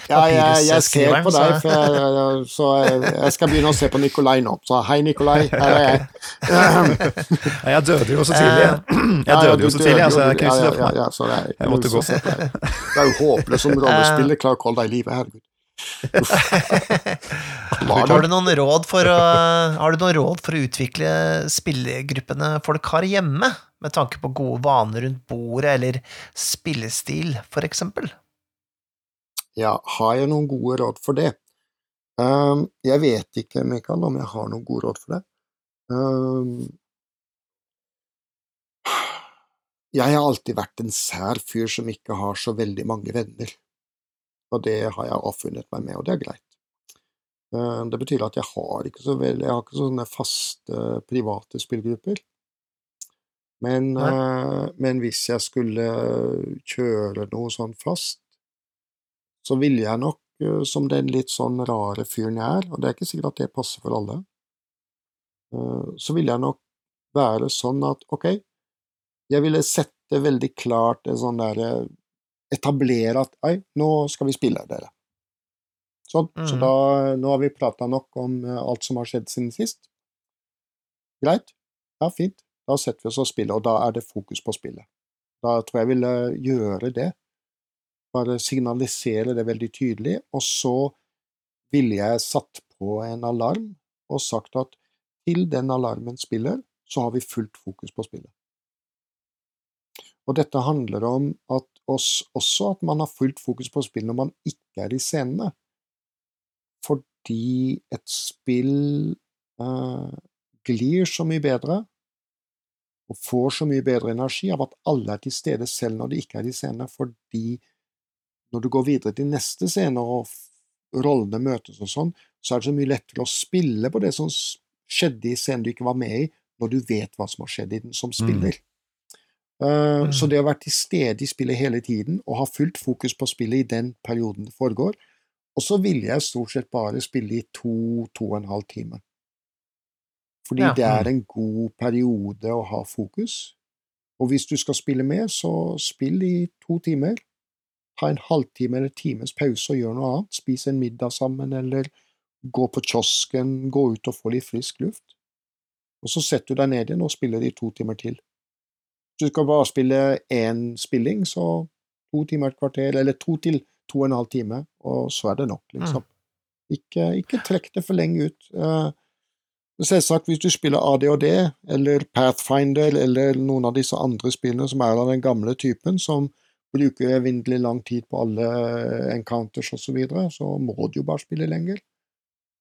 Ja, jeg, jeg ser på deg, for jeg, så jeg, jeg skal begynne å se på Nikolai nå. Så hei, Nikolai, (laughs) her er jeg.
Ja, Jeg døde jo så tidlig.
Eh,
Jeg døde jo så tidlig, altså. Jeg kunne ikke
ja, ja, ja, så det er,
Jeg måtte gå.
det er- jo håpløst som (laughs) rollespiller, klarer å holde deg i live, herregud.
Har du noen råd for å, har du noen råd for å utvikle spillegruppene folk har hjemme, med tanke på gode vaner rundt bordet eller spillestil, for eksempel?
Ja, har jeg noen gode råd for det? Um, jeg vet ikke, Mikael, om jeg har noen gode råd for det. Um, jeg har alltid vært en sær fyr som ikke har så veldig mange venner. Og det har jeg avfunnet meg med, og det er greit. Um, det betyr at jeg har ikke så veldig, jeg har ikke sånne faste private spillgrupper. Men, eh, men hvis jeg skulle kjøre noe sånn fast, så ville jeg nok, uh, som den litt sånn rare fyren jeg er, og det er ikke sikkert at det passer for alle, uh, så ville jeg nok være sånn at ok, jeg ville sette veldig klart en sånn derre Etablere at ei, nå skal vi spille, dere. Sånn, så
Mhm.
da Nå har vi prata nok om alt som har skjedd siden sist. Greit. Ja, fint. Da setter vi oss og spiller, og da er det fokus på spillet. Da tror jeg jeg ville gjøre det. Bare signalisere det veldig tydelig, og så ville jeg satt på en alarm og sagt at til den alarmen spiller, så har vi fullt fokus på spillet. Og dette handler om at oss, også at man har fullt fokus på spillet når man ikke er i scenene. Fordi et spill eh, glir så mye bedre og får så mye bedre energi av at alle er til stede selv når de ikke er i scene, fordi når du går videre til neste scene og rollene møtes og sånn, så er det så mye lettere å spille på det som skjedde i scenen du ikke var med i, når du vet hva som har skjedd i den som spiller. Eh, Så
Mm.
det å være til stede i spillet hele tiden og ha fullt fokus på spillet i den perioden det foregår, og så ville jeg stort sett bare spille i to, to og en halv time. Fordi
Ja.
det er en god periode å ha fokus. Og hvis du skal spille med, så spill i to timer. Ta en halvtime eller times pause og gjør noe annet. Spis en middag sammen, eller gå på kiosken, gå ut og få litt frisk luft. Og så setter du deg ned igjen og spiller i to timer til. Hvis du skal bare spille én spilling, så to timer et kvarter, eller to til to og en halv time, og så er det nok, liksom. Ikke, ikke trekk det for lenge ut. Eh, Selvsagt, hvis du spiller ADHD, eller Pathfinder, eller noen av disse andre spillene som er av den gamle typen, som bruker evinnelig lang tid på alle encounters osv., så, videre, så må du jo bare spille lenger.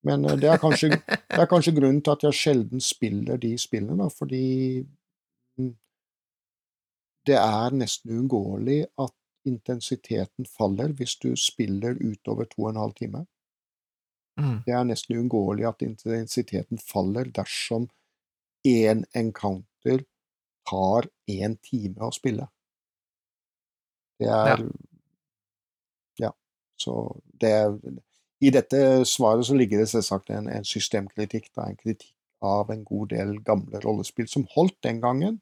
Men eh, det er kanskje, det er kanskje grunnen til at jeg sjelden spiller de spillene, fordi mm, det er nesten uunngåelig at intensiteten faller hvis du spiller utover to og en halv time.
Mm.
Det er nesten uunngåelig at intensiteten faller dersom én encounter tar én time å spille. Det er Ja. Så det er I dette svaret så ligger det selvsagt en, en systemkritikk, da, en kritikk av en god del gamle rollespill som holdt den gangen,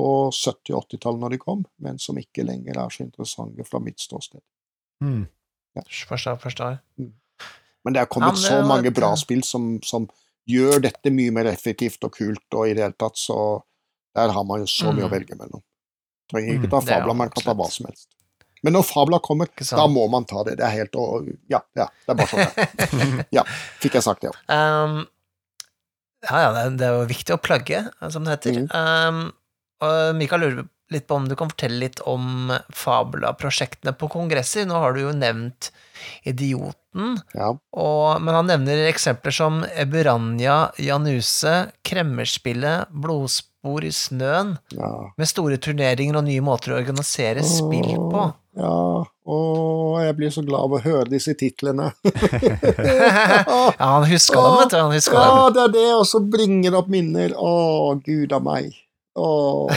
på 70- og 80-tallet når de kom, men som ikke lenger er så interessante fra mitt ståsted.
Mm.
Ja.
Forstår, forstår.
Men det er kommet
ja, det
så mange bra spill som, som gjør dette mye mer effektivt og kult, og i det hele tatt så Der har man jo så mye å
Mm.
velge mellom. Trenger
Mm,
ikke ta
er jo
Fabla, man kan ta hva som helst. Men når Fabla kommer, da må man ta det. Det er helt å Ja, ja, det er bare sånn. det. Ja, fikk jeg sagt det òg. (laughs)
Um, ja, ja, det er, er jo viktig å plugge, som det heter.
Mm.
Um, og Mikael lurer litt på om du kan fortelle litt om Fabula-prosjektene på kongresser. Nå har du jo nevnt Idioten,
Ja.
og, men han nevner eksempler som Eburanja Januse, Kremmerspillet, Blodspor i snøen,
ja.
med store turneringer og nye måter å organisere spill på.
Ja, og jeg blir så glad av å høre disse titlene. (laughs)
ja, han huska dem, vet du. Han huska dem.
Ja, det er det, og så bringer det opp minner. Å, gud a meg. Å.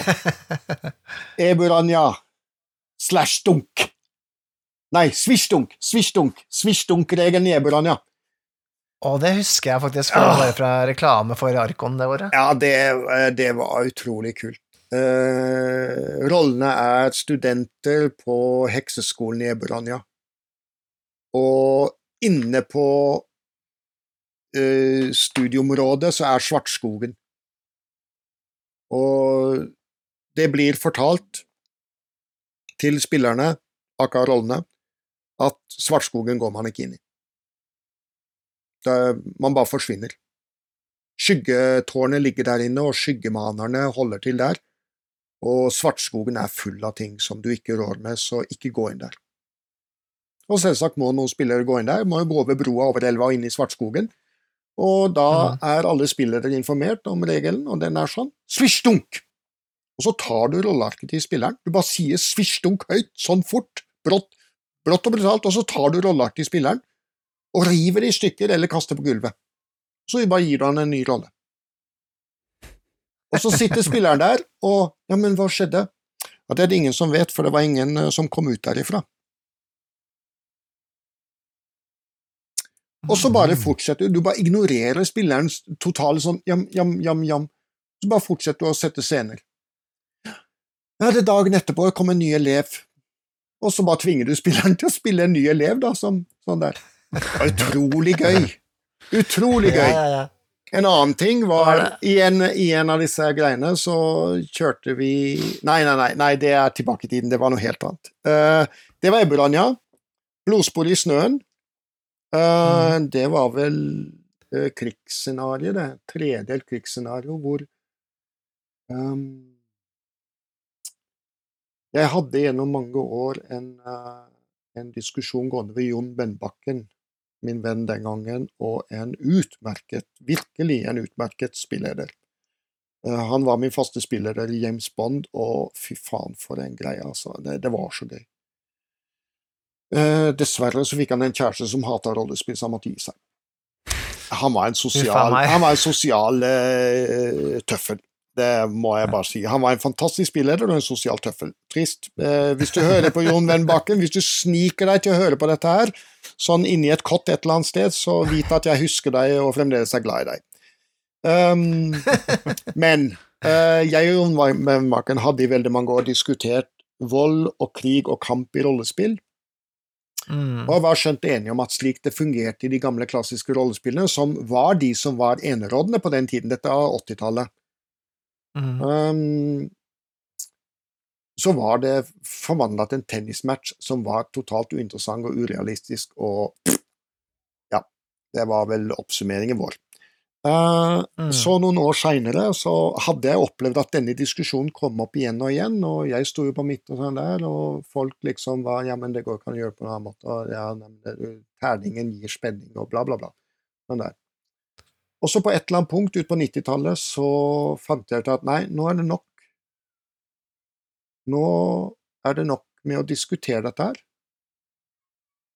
Eburanja slash dunk. Nei, svisjdunk, svisjdunk, svisjdunkregelen i Eburanja.
Og det husker jeg faktisk fra,
Ah.
bare fra reklame for Arkon det året.
Ja, det, eh, det var utrolig kult. Uh, rollene er studenter på hekseskolen i Eburanja. Og inne på uh, studieområdet så er Svartskogen. Og det blir fortalt til spillerne, aka rollene, at Svartskogen går man ikke inn i. Det, man bare forsvinner. Skyggetårnet ligger der inne, og skyggemanerne holder til der. Og Svartskogen er full av ting som du ikke rår med, så ikke gå inn der. Og selvsagt må noen spillere gå inn der, må jo gå over broa over elva og inn i Svartskogen. Og da er alle spillere informert om regelen, og den er sånn svisjdunk! Og så tar du rollearket til spilleren. Du bare sier svisjdunk høyt, sånn fort, brått, brått og brutalt, og så tar du rollearket til spilleren og river det i stykker eller kaster på gulvet. Så bare gir du han en ny rolle. Og så sitter spilleren der, og ja, men hva skjedde? Ja, det er det ingen som vet, for det var ingen eh, som kom ut derifra. Og så bare fortsetter du, du bare ignorerer spillerens totale sånn jam, jam, jam, jam. Så bare fortsetter du å sette scener. Ja, det er dagen etterpå det kom en ny elev, og så bare tvinger du spilleren til å spille en ny elev, da, som, sånn der. Det var utrolig gøy. Utrolig gøy.
Ja, ja, ja.
En annen ting var i en, I en av disse greiene så kjørte vi Nei, nei, nei, nei det er tilbake i tiden. Det var noe helt annet. Uh, det var Ebberanja. Blodspor i snøen. Eh, Det var vel uh, krigsscenario, det. Tredelt krigsscenario hvor um, Jeg hadde gjennom mange år en, uh, en diskusjon gående ved Jon Benbakken, min venn den gangen, og en utmerket, virkelig en utmerket spilleder. Han var min faste spilleder i James Bond, og fy faen for en greie, altså. Det, det var så gøy. Eh, dessverre så fikk han en kjæreste som hata rollespill, så han måtte gi seg. Han var en sosial, han var en sosial uh, tøffel. Det må jeg bare si. Han var en fantastisk spilleder og en sosial tøffel. Trist. Eh, hvis du hører på Jon Vennbakken, hvis du sniker deg til å høre på dette her, sånn inni et kott et eller annet sted, så vit at jeg husker deg og fremdeles er glad i deg. Um, men eh, jeg og Jon Vennbakken hadde i veldig mange år diskutert vold og krig og kamp i rollespill.
Mm.
Og var skjønt enige om at slik det fungerte i de gamle klassiske rollespillene, som var de som var enerådende på den tiden, dette er 80-tallet,
Mm.
um, så var det forvandla til en tennismatch som var totalt uinteressant og urealistisk og Ja, det var vel oppsummeringen vår. Eh,
Mm.
Så noen år seinere så hadde jeg opplevd at denne diskusjonen kom opp igjen og igjen, og jeg sto jo på midten og sånn der, og folk liksom var Ja, men det går ikke an å gjøre på en annen måte, og ja, men terningen gir spenning, og bla, bla, bla. Sånn der. Og så på et eller annet punkt ut på 90-tallet så fant jeg ut at nei, nå er det nok. Nå er det nok med å diskutere dette her.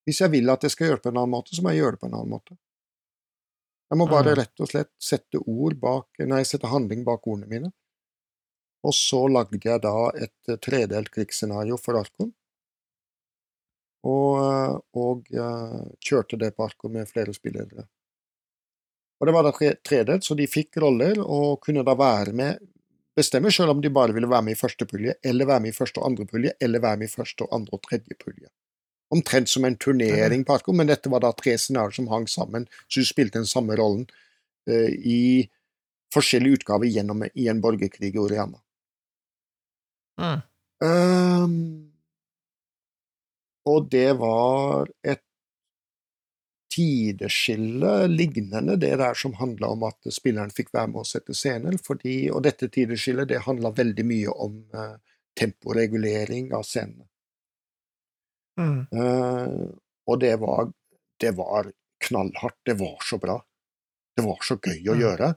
Hvis jeg vil at jeg skal gjøre det på en annen måte, så må jeg gjøre det på en annen måte. Jeg må bare
Mm.
rett og slett sette ord bak, nei, sette handling bak ordene mine. Og så lagde jeg da et eh, tredelt krigsscenario for Arkon. Og, eh, og uh, kjørte det på Arkon med flere spillere. Og det var da tredelt, så de fikk roller og kunne da være med Bestemme selv om de bare ville være med i første pulje, eller være med i første og andre pulje, eller være med i første og andre og tredje pulje. Omtrent som en turnering på Arkon, men dette var da tre scenarioer som hang sammen, så du spilte den samme rollen uh, i forskjellige utgaver gjennom i en borgerkrig i Oriana.
Mm.
Um, og det var et tideskille lignende det der som handla om at spilleren fikk være med å sette scener, fordi, og dette tideskillet det handla veldig mye om uh, temporegulering av scenene.
Mm.
Eh, og det var, det var knallhardt. Det var så bra. Det var så gøy å
Mm.
gjøre.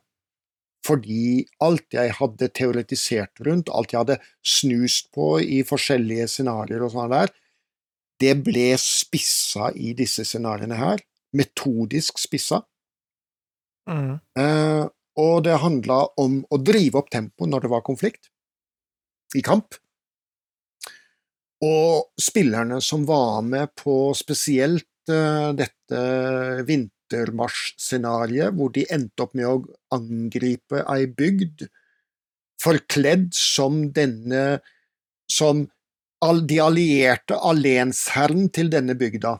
Fordi alt jeg hadde teoretisert rundt, alt jeg hadde snust på i forskjellige scenarioer og sånn der, det ble spissa i disse scenarioene her. Metodisk spissa.
Mm.
Eh, og det handla om å drive opp tempoet når det var konflikt, i kamp. Og spillerne som var med på spesielt eh, dette vintermarsjscenarioet, hvor de endte opp med å angripe ei bygd, forkledd som denne Som de allierte alensherren til denne bygda.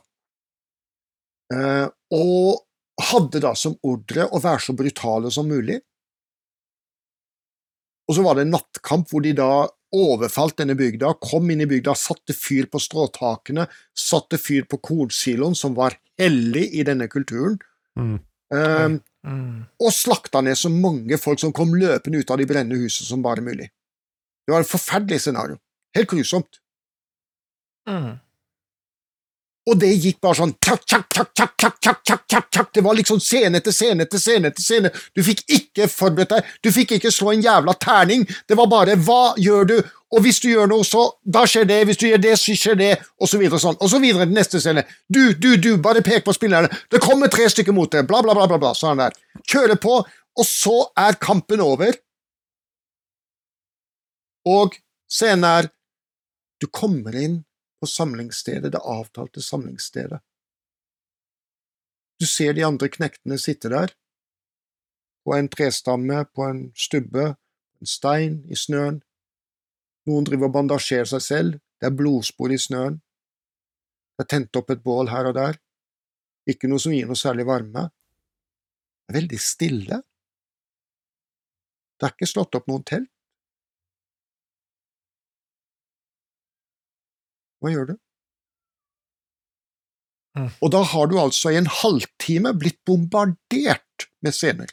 Eh, og hadde da som ordre å være så brutale som mulig. Og så var det en nattkamp hvor de da overfalt denne bygda, kom inn i bygda, satte fyr på stråtakene, satte fyr på kornsiloen, som var hellig i denne kulturen,
Mm.
Mm.
og slakta ned så mange folk som kom løpende ut av de brennende husene som bare mulig. Det var et forferdelig scenario. Helt grusomt.
Mm.
Og det gikk bare sånn tjakk, tjakk, tjakk, tjakk, tjakk, tjakk, tjakk, tjakk, tjakk. Det var liksom scene etter scene etter scene etter scene. Du fikk ikke forberedt deg, du fikk ikke slå en jævla terning. Det var bare 'hva gjør du', og hvis du gjør noe, så da skjer det, hvis du gjør det, så skjer det, og så videre sånn. Og så videre til neste scene. Du, du, du, bare pek på spillerne. Det kommer tre stykker mot deg, bla, bla, bla, bla, bla sånn der. Kjøre på, og så er kampen over. Og scenen er Du kommer inn på samlingsstedet, det avtalte samlingsstedet. Du ser de andre knektene sitte der, på en trestamme, på en stubbe, en stein i snøen. Noen driver og bandasjerer seg selv, det er blodspor i snøen. Det er tent opp et bål her og der. Ikke noe som gir noe særlig varme. Det er veldig stille. Det er ikke slått opp noen telt. Hva gjør du?
Mm.
Og da har du altså i en halvtime blitt bombardert med scener.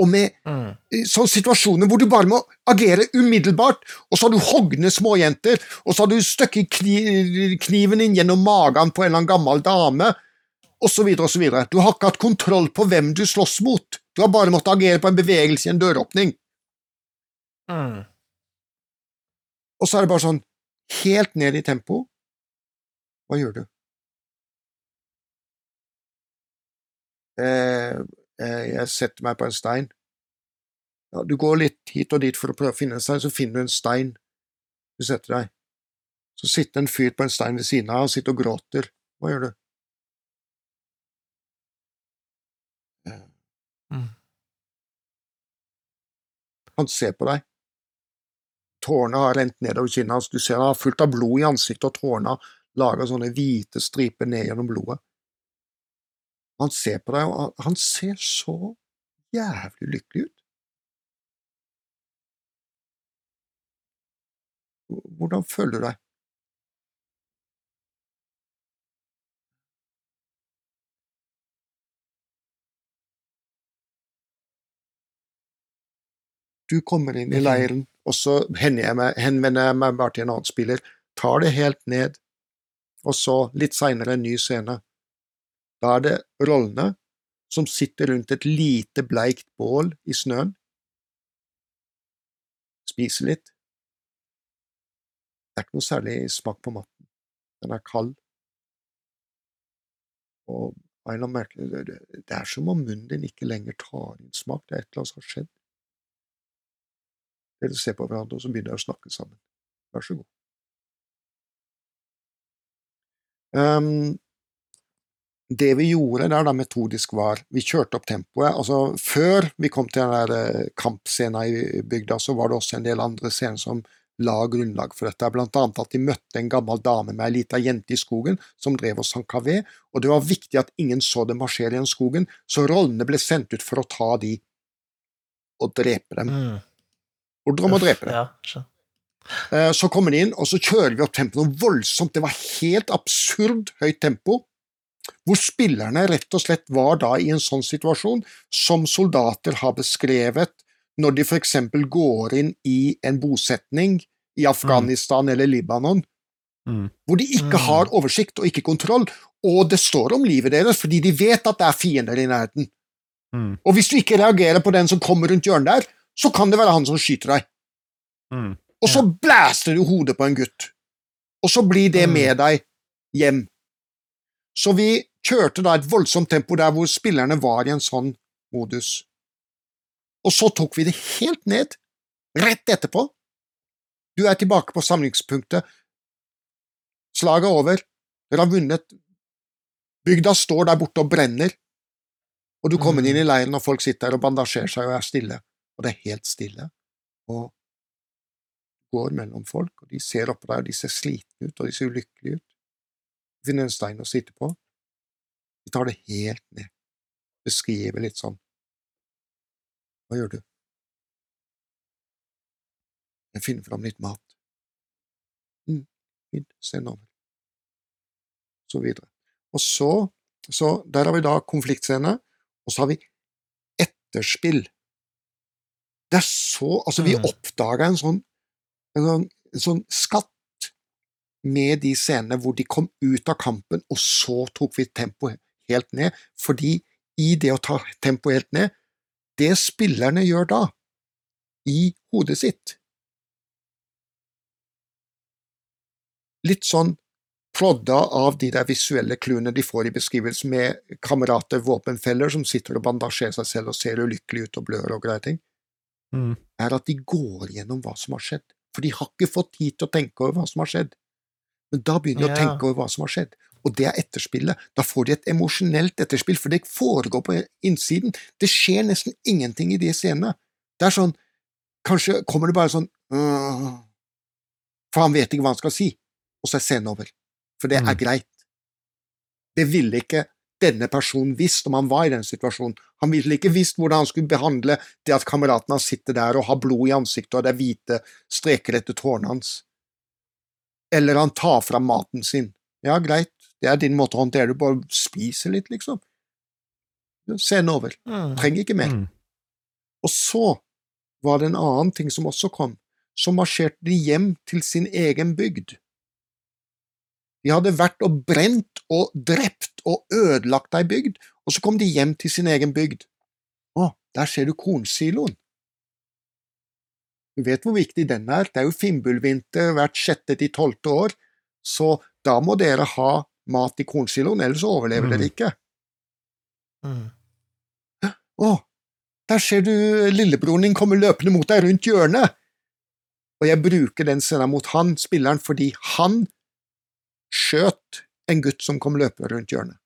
Og med
Mm.
sånne situasjoner hvor du bare må agere umiddelbart, og så har du hogne småjenter, og så har du støkket kni kniven inn gjennom magen på en eller annen gammel dame, osv., osv. Du har ikke hatt kontroll på hvem du slåss mot. Du har bare måttet agere på en bevegelse i en døråpning.
Mm.
Og så er det bare sånn helt ned i tempo. Hva gjør du? Eh, eh, jeg setter meg på en stein. Ja, du går litt hit og dit for å prøve å finne en stein, så finner du en stein. Du setter deg. Så sitter en fyr på en stein ved siden av og sitter og gråter. Hva gjør du?
Mm.
Han ser på deg. Tårene har rent nedover kinnet hans. Du ser han har fullt av blod i ansiktet, og tårene lager sånne hvite striper ned gjennom blodet. Han ser på deg, og han- ser så jævlig lykkelig ut. Hvordan føler du deg? Du kommer inn i leiren, og så henvender jeg meg, bare til en annen spiller, tar det helt ned, og så, litt seinere, en ny scene. Da er det rollene som sitter rundt et lite, bleikt bål i snøen, spiser litt. Det er ikke noe særlig smak på maten. Den er kald. Og Det er som om munnen din ikke lenger tar inn smak, det er et eller annet som har skjedd. Dere ser på hverandre, og så begynner dere å snakke sammen. Vær så god. Um, det vi gjorde der da metodisk var, vi kjørte opp tempoet. altså Før vi kom til den der eh, kampscenen i bygda, så var det også en del andre scener som la grunnlag for dette. Blant annet at de møtte en gammel dame med ei lita jente i skogen som drev og sank ved, og det var viktig at ingen så dem marsjere gjennom skogen, så rollene ble sendt ut for å ta de og drepe dem.
Mm.
Ordre om å drepe det?
Ja.
Eh, Så kommer de inn, og så kjører vi opp tempoet noe voldsomt. Det var helt absurd høyt tempo, hvor spillerne rett og slett var da i en sånn situasjon som soldater har beskrevet når de eksempel går inn i en bosetning i Afghanistan eller Libanon,
Mm.
hvor de ikke
Mm.
har oversikt og ikke kontroll, og det står om livet deres fordi de vet at det er fiender i nærheten.
Mm.
Og hvis du ikke reagerer på den som kommer rundt hjørnet der, så kan det være han som skyter deg.
Mm.
Og så blæster du hodet på en gutt. Og så blir det
Mm.
med deg hjem. Så vi kjørte da et voldsomt tempo der hvor spillerne var i en sånn modus. Og så tok vi det helt ned, rett etterpå. Du er tilbake på samlingspunktet. Slaget er over. Dere har vunnet. Bygda står der borte og brenner. Og du kommer
Mm.
inn i leiren, og folk sitter der og bandasjerer seg og er stille. Og det er helt stille. Og går mellom folk, og de ser oppå deg, og de ser slitne ut, og de ser ulykkelige ut. Du finner en stein å sitte på. De tar det helt ned. Beskriver litt sånn. Hva gjør du? Jeg finner fram litt mat. mm, fint, send over. Så videre. Og så, så der har vi da konfliktscene, og så har vi etterspill. Det er så Altså, vi
Mm.
oppdaga en sånn en sånn, en sånn skatt med de scenene hvor de kom ut av kampen, og så tok vi tempoet helt ned, fordi i det å ta tempoet helt ned, det spillerne gjør da, i hodet sitt Litt sånn prodda av de der visuelle clouene de får i beskrivelsen med kamerater, våpenfeller, som sitter og bandasjerer seg selv og ser ulykkelige ut og blør og greier ting.
Mm.
er at de går gjennom hva som har skjedd. For de har ikke fått tid til å tenke over hva som har skjedd. Men da begynner de
Ja.
å tenke over hva som har skjedd, og det er etterspillet. Da får de et emosjonelt etterspill, for det foregår på innsiden. Det skjer nesten ingenting i de scenene. Det er sånn Kanskje kommer det bare sånn øh, For han vet ikke hva han skal si, og så er scenen over. For det er
Mm.
greit. Det ville ikke denne personen visst om han var i den situasjonen. Han ville ikke visst hvordan han skulle behandle det at kameraten hans sitter der og har blod i ansiktet, og det er hvite streker etter tårene hans. Eller han tar fram maten sin. Ja, greit, det er din måte å håndtere det, bare spiser litt, liksom. Scenen over.
Mm.
Trenger ikke mer.
Mm.
Og så var det en annen ting som også kom. Så marsjerte de hjem til sin egen bygd. De hadde vært og brent og drept og ødelagt ei bygd, og så kom de hjem til sin egen bygd. Å, der ser du kornsiloen. Du vet hvor viktig den er, det er jo finnbullvinter hvert sjette til tolvte år, så da må dere ha mat i kornsiloen, ellers overlever
Mm.
dere ikke.
Mm.
Å, der ser du lillebroren din komme løpende mot deg rundt hjørnet. Og jeg bruker den scenen mot han, spilleren, fordi han skjøt en gutt som kom løpende rundt hjørnet.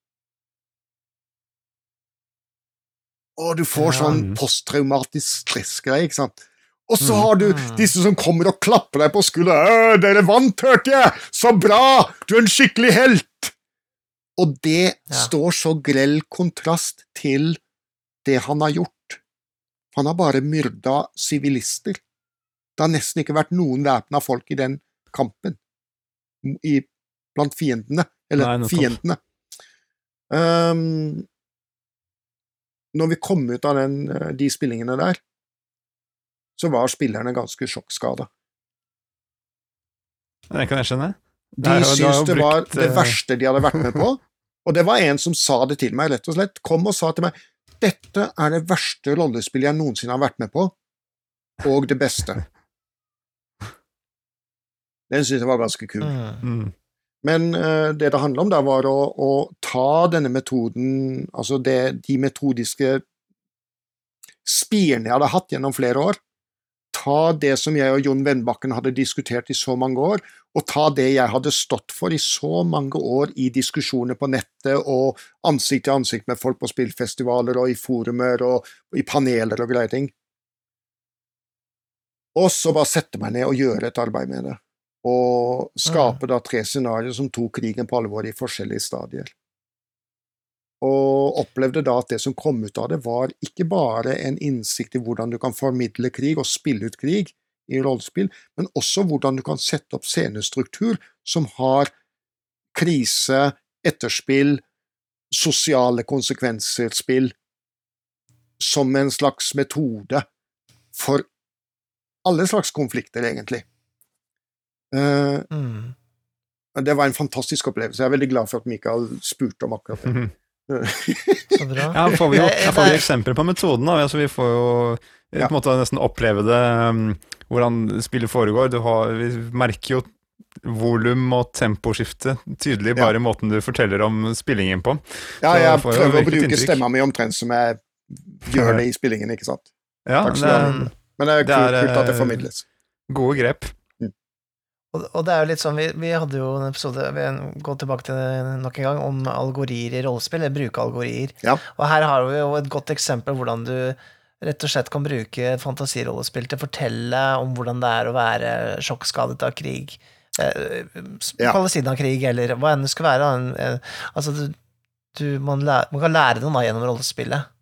Og du får sånn posttraumatisk stressgreie, ikke sant? Og så
Mm.
har du
Mm.
disse som kommer og klapper deg på skulderen. «Øh, 'Dere vant, hørte jeg! Så bra! Du er en skikkelig helt!' Og det
Ja.
står så grell kontrast til det han har gjort. Han har bare myrda sivilister. Det har nesten ikke vært noen væpna folk i den kampen, i, blant fiendene, eller
Nei,
fiendene. Um, når vi kom ut av den, eh, de spillingene der, så var spillerne ganske sjokkskada.
Det kan jeg skjønne.
De
har
syntes det var
brukt,
det
eh,
verste de hadde vært med på, og det var en som sa det til meg, rett og slett. Kom og sa til meg dette er det verste rollespillet jeg noensinne har vært med på, og det beste. (laughs) Den syntes jeg var ganske kul.
Mm.
Men eh, det det handler om da, var å, å ta denne metoden, altså det, de metodiske spirene jeg hadde hatt gjennom flere år, ta det som jeg og Jon Vennbakken hadde diskutert i så mange år, og ta det jeg hadde stått for i så mange år i diskusjoner på nettet og ansikt til ansikt med folk på spillfestivaler og i forumer og i paneler og greier ting. Og så bare sette meg ned og gjøre et arbeid med det og skape da tre scenarioer som tok krigen på alvor i forskjellige stadier. Og opplevde da at det som kom ut av det, var ikke bare en innsikt i hvordan du kan formidle krig og spille ut krig i rollespill, men også hvordan du kan sette opp scenestruktur som har krise, etterspill, sosiale konsekvenser-spill, som en slags metode for alle slags konflikter, egentlig. Eh,
Mm.
det var en fantastisk opplevelse. Jeg er veldig glad for at Mikael spurte om akkurat det.
Mm.
Så bra.
Ja, får vi jo
Jeg-
får vi eksempler på metoden. Da. Altså, vi får jo eh,
Ja.
på en måte nesten oppleve det, um, hvordan spillet foregår. Du har, vi merker jo volum og temposkifte tydelig bare i måten du forteller om spillingen på.
Ja, jeg prøver å bruke
inntrykk.
stemma mi omtrent som jeg gjør det i spillingen, ikke sant.
Ja,
Takk skal du ha. Men det er
Det
kult,
er,
kult at det
eh,
formidles.
gode grep.
Og, det er jo litt sånn, vi, vi hadde jo en episode vi går tilbake til det nok en gang, om algorier i rollespill, eller bruke algorier.
Ja.
Og her har vi jo et godt eksempel hvordan du rett og slett kan bruke fantasirollespill til å fortelle om hvordan det er å være sjokkskadet av krig. Eh,
Ja.
Palestinakrig, eller hva enn det skal være. eh, Altså, du, du, man, lærer, man kan lære noe da gjennom rollespillet.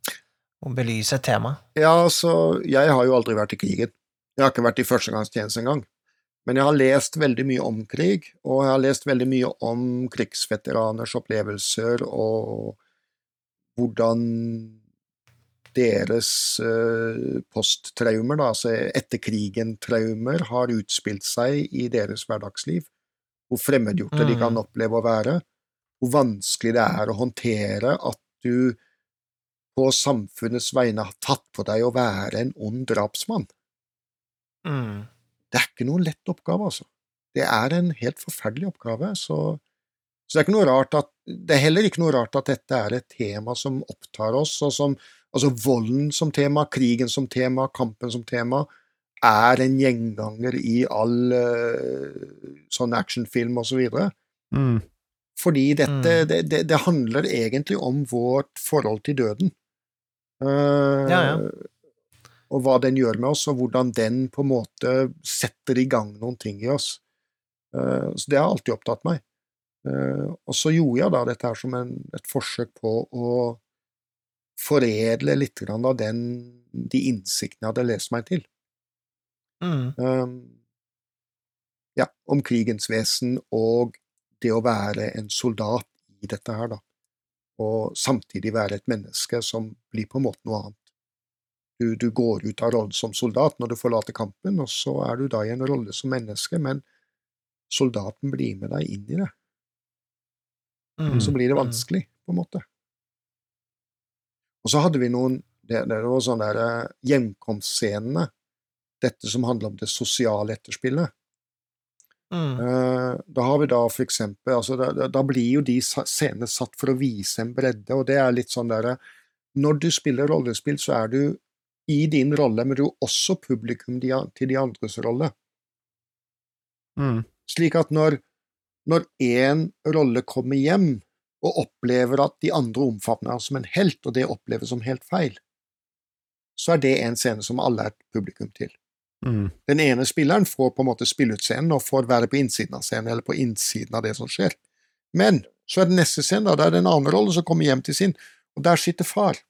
Og belyse et tema.
Ja, altså, jeg har jo aldri vært i krigen. Jeg har ikke vært i førstegangstjeneste engang. Men jeg har lest veldig mye om krig, og jeg har lest veldig mye om krigsveteraners opplevelser og hvordan deres eh, posttraumer, altså etter krigen-traumer, har utspilt seg i deres hverdagsliv. Hvor fremmedgjorte de
Mm.
kan oppleve å være. Hvor vanskelig det er å håndtere at du på samfunnets vegne har tatt på deg å være en ond drapsmann.
Mm.
Det er ikke noen lett oppgave, altså. Det er en helt forferdelig oppgave, så, så det er ikke noe rart at Det er heller ikke noe rart at dette er et tema som opptar oss, og som Altså volden som tema, krigen som tema, kampen som tema, er en gjenganger i all uh, sånn actionfilm osv. Så
Mm.
Fordi dette
Mm.
det, det, det handler egentlig om vårt forhold til døden. Uh,
Ja, ja.
Og hva den gjør med oss, og hvordan den på en måte setter i gang noen ting i oss. Eh, så det har alltid opptatt meg. Eh, og så gjorde jeg da dette her som en, et forsøk på å foredle litt grann av den, de innsiktene jeg hadde lest meg til.
Mm.
Um, ja, om krigens vesen og det å være en soldat i dette her, da. Og samtidig være et menneske som blir på en måte noe annet. Du, du går ut av rollen som soldat når du forlater kampen, og så er du da i en rolle som menneske, men soldaten blir med deg inn i det.
Mm.
Så blir det
Mm.
vanskelig, på en måte. Og så hadde vi noen Det, det var sånne der eh, hjemkomstscenene. Dette som handler om det sosiale etterspillet.
Mm.
Eh, Da har vi da for eksempel altså da, da- da blir jo de scenene satt for å vise en bredde, og det er litt sånn derre Når du spiller rollespill, så er du i din rolle, men du er også publikum til de andres rolle.
Mm.
Slik at når når én rolle kommer hjem og opplever at de andre omfavner ham som en helt, og det oppleves som helt feil, så er det en scene som alle er et publikum til.
Mm.
Den ene spilleren får på en måte spille ut scenen og får være på innsiden av scenen, eller på innsiden av det som skjer. Men så er det neste scene, da, det er en annen rolle som kommer hjem til sin, og der sitter far.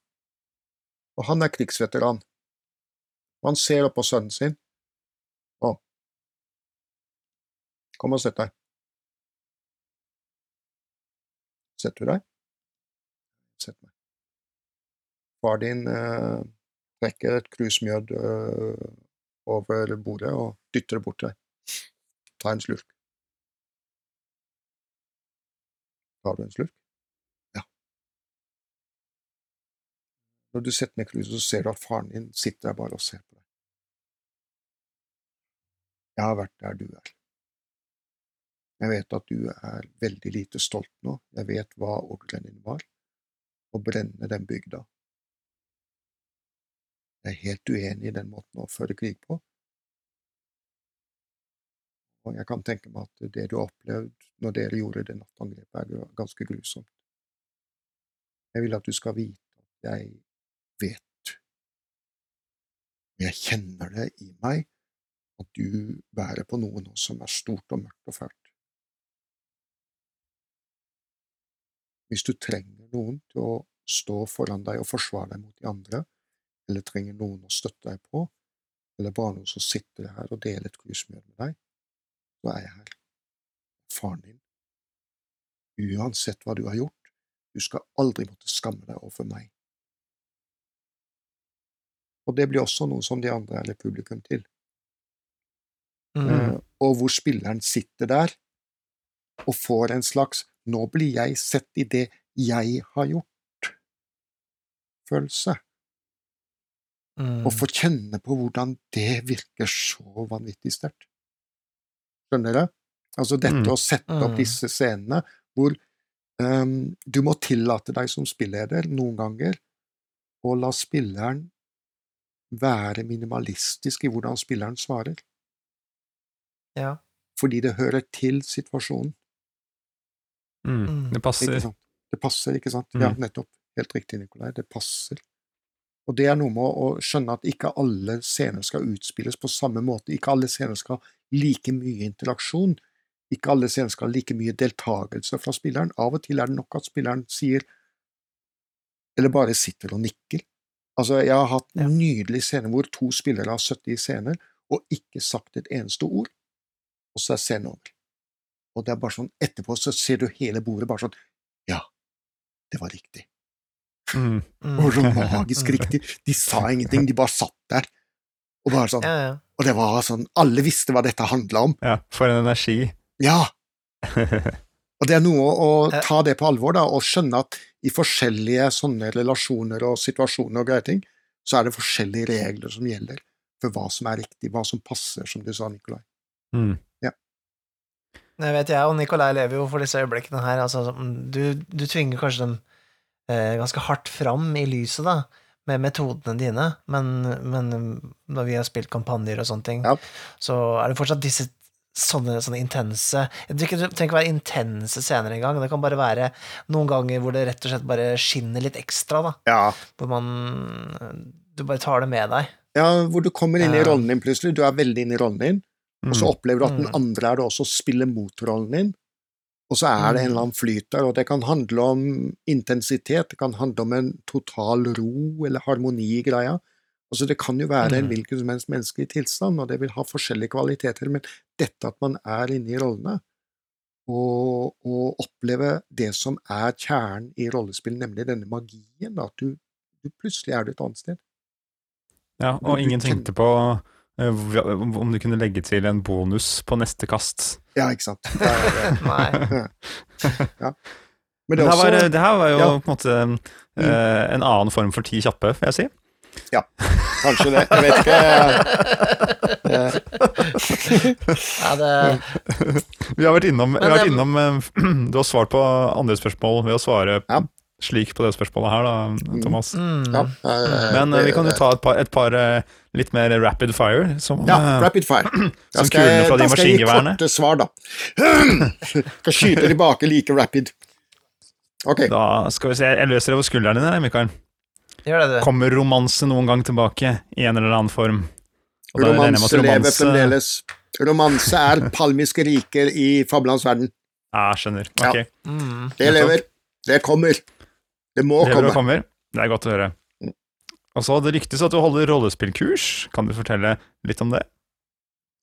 Og han er krigsveteran. Og han ser opp på sønnen sin. Å, kom og sett deg. Setter du deg? Sett meg. Far din eh, trekker et krus mjød eh, over bordet og dytter det bort til deg. Ta en slurk. Tar du en slurk? Når du setter ned kruset, så ser du at faren din sitter der bare og ser på deg. Jeg har vært der du er. Jeg vet at du er veldig lite stolt nå. Jeg vet hva ordren din var. Å brenne den bygda. Jeg er helt uenig i den måten å føre krig på. Og jeg kan tenke meg at det du har opplevd når dere gjorde det nattangrepet, er ganske grusomt. Jeg vil at du skal vite at jeg vet, og jeg kjenner det i meg, at du bærer på noe nå som er stort og mørkt og fælt. Hvis du trenger noen til å stå foran deg og forsvare deg mot de andre, eller trenger noen å støtte deg på, eller bare noen som sitter her og deler et krus med deg, så er jeg her. Faren din. Uansett hva du har gjort, du skal aldri måtte skamme deg overfor meg. Og det blir også noe som de andre eller publikum til.
Mm.
Uh, og hvor spilleren sitter der og får en slags 'nå blir jeg sett i det jeg har gjort'-følelse.
Mm.
Og får kjenne på hvordan det virker så vanvittig sterkt. Skjønner dere? Altså dette
Mm.
å sette opp
Mm.
disse scenene hvor um, du må tillate deg som spilleder noen ganger å la spilleren være minimalistisk i hvordan spilleren svarer,
Ja.
fordi det hører til situasjonen.
Mm. Det passer.
Ikke sant? Det passer, ikke sant?
Mm.
Ja, nettopp. Helt riktig, Nikolai. Det passer. Og det er noe med å skjønne at ikke alle scener skal utspilles på samme måte. Ikke alle scener skal ha like mye interaksjon. Ikke alle scener skal ha like mye deltakelse fra spilleren. Av og til er det nok at spilleren sier Eller bare sitter og nikker. Altså, jeg har hatt
Ja.
nydelige scener hvor to spillere har sittet i scener og ikke sagt et eneste ord, og så er scenen over. Og det er bare sånn, etterpå så ser du hele bordet bare sånn Ja, det var riktig.
Mm.
Mm.
Og så (laughs) magisk riktig. De sa ingenting, de bare satt der. Og bare sånn,
Ja, ja.
og det var sånn, alle visste hva dette handla om.
Ja, for en energi.
Ja! (laughs) Og det er noe å ta det på alvor, da, og skjønne at i forskjellige sånne relasjoner og situasjoner og greie ting, så er det forskjellige regler som gjelder for hva som er riktig, hva som passer, som du sa, Nikolai.
Mm.
Jeg vet jeg og Nikolai lever jo for disse øyeblikkene her. Altså, du, du tvinger kanskje dem eh, ganske hardt fram i lyset, da, med metodene dine, men, men når vi har spilt kampanjer og sånne ting,
Ja.
så er det fortsatt disse sånne, sånne intense Det trenger ikke være intense scener engang. Det kan bare være noen ganger hvor det rett og slett bare skinner litt ekstra, da.
Ja.
Hvor man Du bare tar det med deg.
ja, hvor du kommer inn i rollen din plutselig. Du er veldig inn i rollen din, og så
Mm.
opplever du at den
Mm.
andre er det også, spiller mot rollen din. Og så er det en eller annen flyt der, og det kan handle om intensitet, det kan handle om en total ro eller harmoni i greia. Altså, det kan jo være en
Mm.
hvilken som helst menneskelig tilstand, og det vil ha forskjellige kvaliteter, men dette at man er inne i rollene, og, og oppleve det som er kjernen i rollespill, nemlig denne magien, at du, du plutselig er du et annet sted.
Ja, og ingen tenkte på eh, om du kunne legge til en bonus på neste kast.
Ja, ikke sant. (laughs) (laughs) Det er,
Nei.
Ja.
Men
det
det,
er
her var, det her var jo
Ja.
på en måte eh, en annen form for ti kjappe, får jeg si.
Kanskje det, jeg vet ikke.
Ja, det,
Vi har vært innom, vi har vært
det-
innom eh, (clears throat) Du har svart på andre spørsmål ved å svare
Ja.
slik på det spørsmålet her, da, Thomas.
mm,
Ja,
Men eh, vi kan jo ta et par, et par eh, litt mer rapid fire. Som,
Ja, rapid fire. (clears throat)
Som kulene fra de
da skal jeg gi korte svar, da. (clears throat) Skal skyte tilbake like rapid. Ok.
da skal vi se, jeg løser det over skulderen din Mikael.
Gjør det, du.
Kommer romanse noen gang tilbake i en eller annen form?
Romanse
at
lever
romanse-
fremdeles. Romanse er palmiske riker i fablenes verden.
Ja, skjønner.
Ja.
Mm.
Det lever. Det kommer. Det må
det
komme.
kommer. Det er godt å høre.
Mm.
Og så Det ryktes at du holder rollespillkurs. Kan du fortelle litt om det?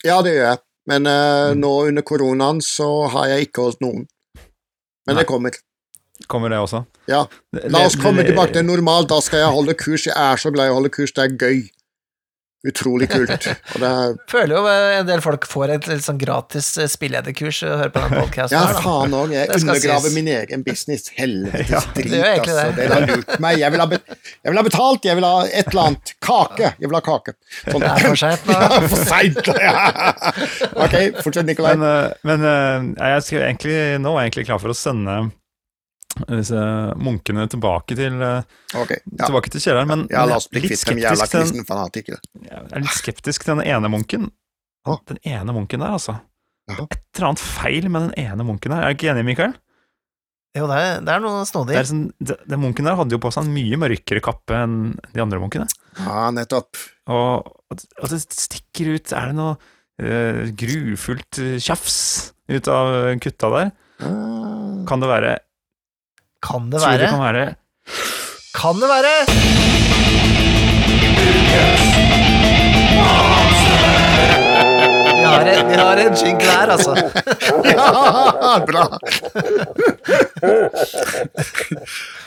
Ja, det gjør jeg. Men uh,
Mm.
nå under koronaen så har jeg ikke holdt noen. Men
Nei.
det kommer.
Kommer det også?
Ja. La oss komme tilbake til normalt. Da skal jeg holde kurs. Jeg er så glad i å holde kurs. Det er gøy. Utrolig kult. Og det er (laughs)
Føler jo eh, en del folk får et litt sånn gratis eh, spillederkurs og hører på den podkasten
Ja,
her,
faen òg. Jeg undergraver
sies.
min egen business. Helvetes
Ja,
drit, altså.
det.
Det har lurt meg. Jeg vil, ha bet jeg vil ha betalt, jeg vil ha et eller annet. Kake. Jeg vil ha kake. Sånn.
Det er for seint da. (laughs)
Ja, for seint! (laughs) Ja. Ok, fortsett, Nikolai.
Men, eh, men eh, jeg skal egentlig, nå er jeg egentlig klar for å sende disse munkene tilbake til,
okay, ja.
tilbake til kjelleren. Men,
Ja, la
jeg
oss bli
er litt skeptisk til den, jeg er litt skeptisk til den ene munken. Den ene munken der, altså. Et eller annet feil med den ene munken der. Er du ikke enig, Mikael?
Jo, det er, det er noe
Det
snodig.
er sånn, de- den munken der hadde jo på seg en mye mørkere kappe enn de andre munkene.
Ja, nettopp.
Og, og det stikker ut Er det noe uh, grufullt eh, tjafs ut av kutta der?
Mm.
Kan det være
Kan det
Tror
være?
det kan være
Kan det være? Vi har en, vi har en jingle her, altså.
Ja, bra!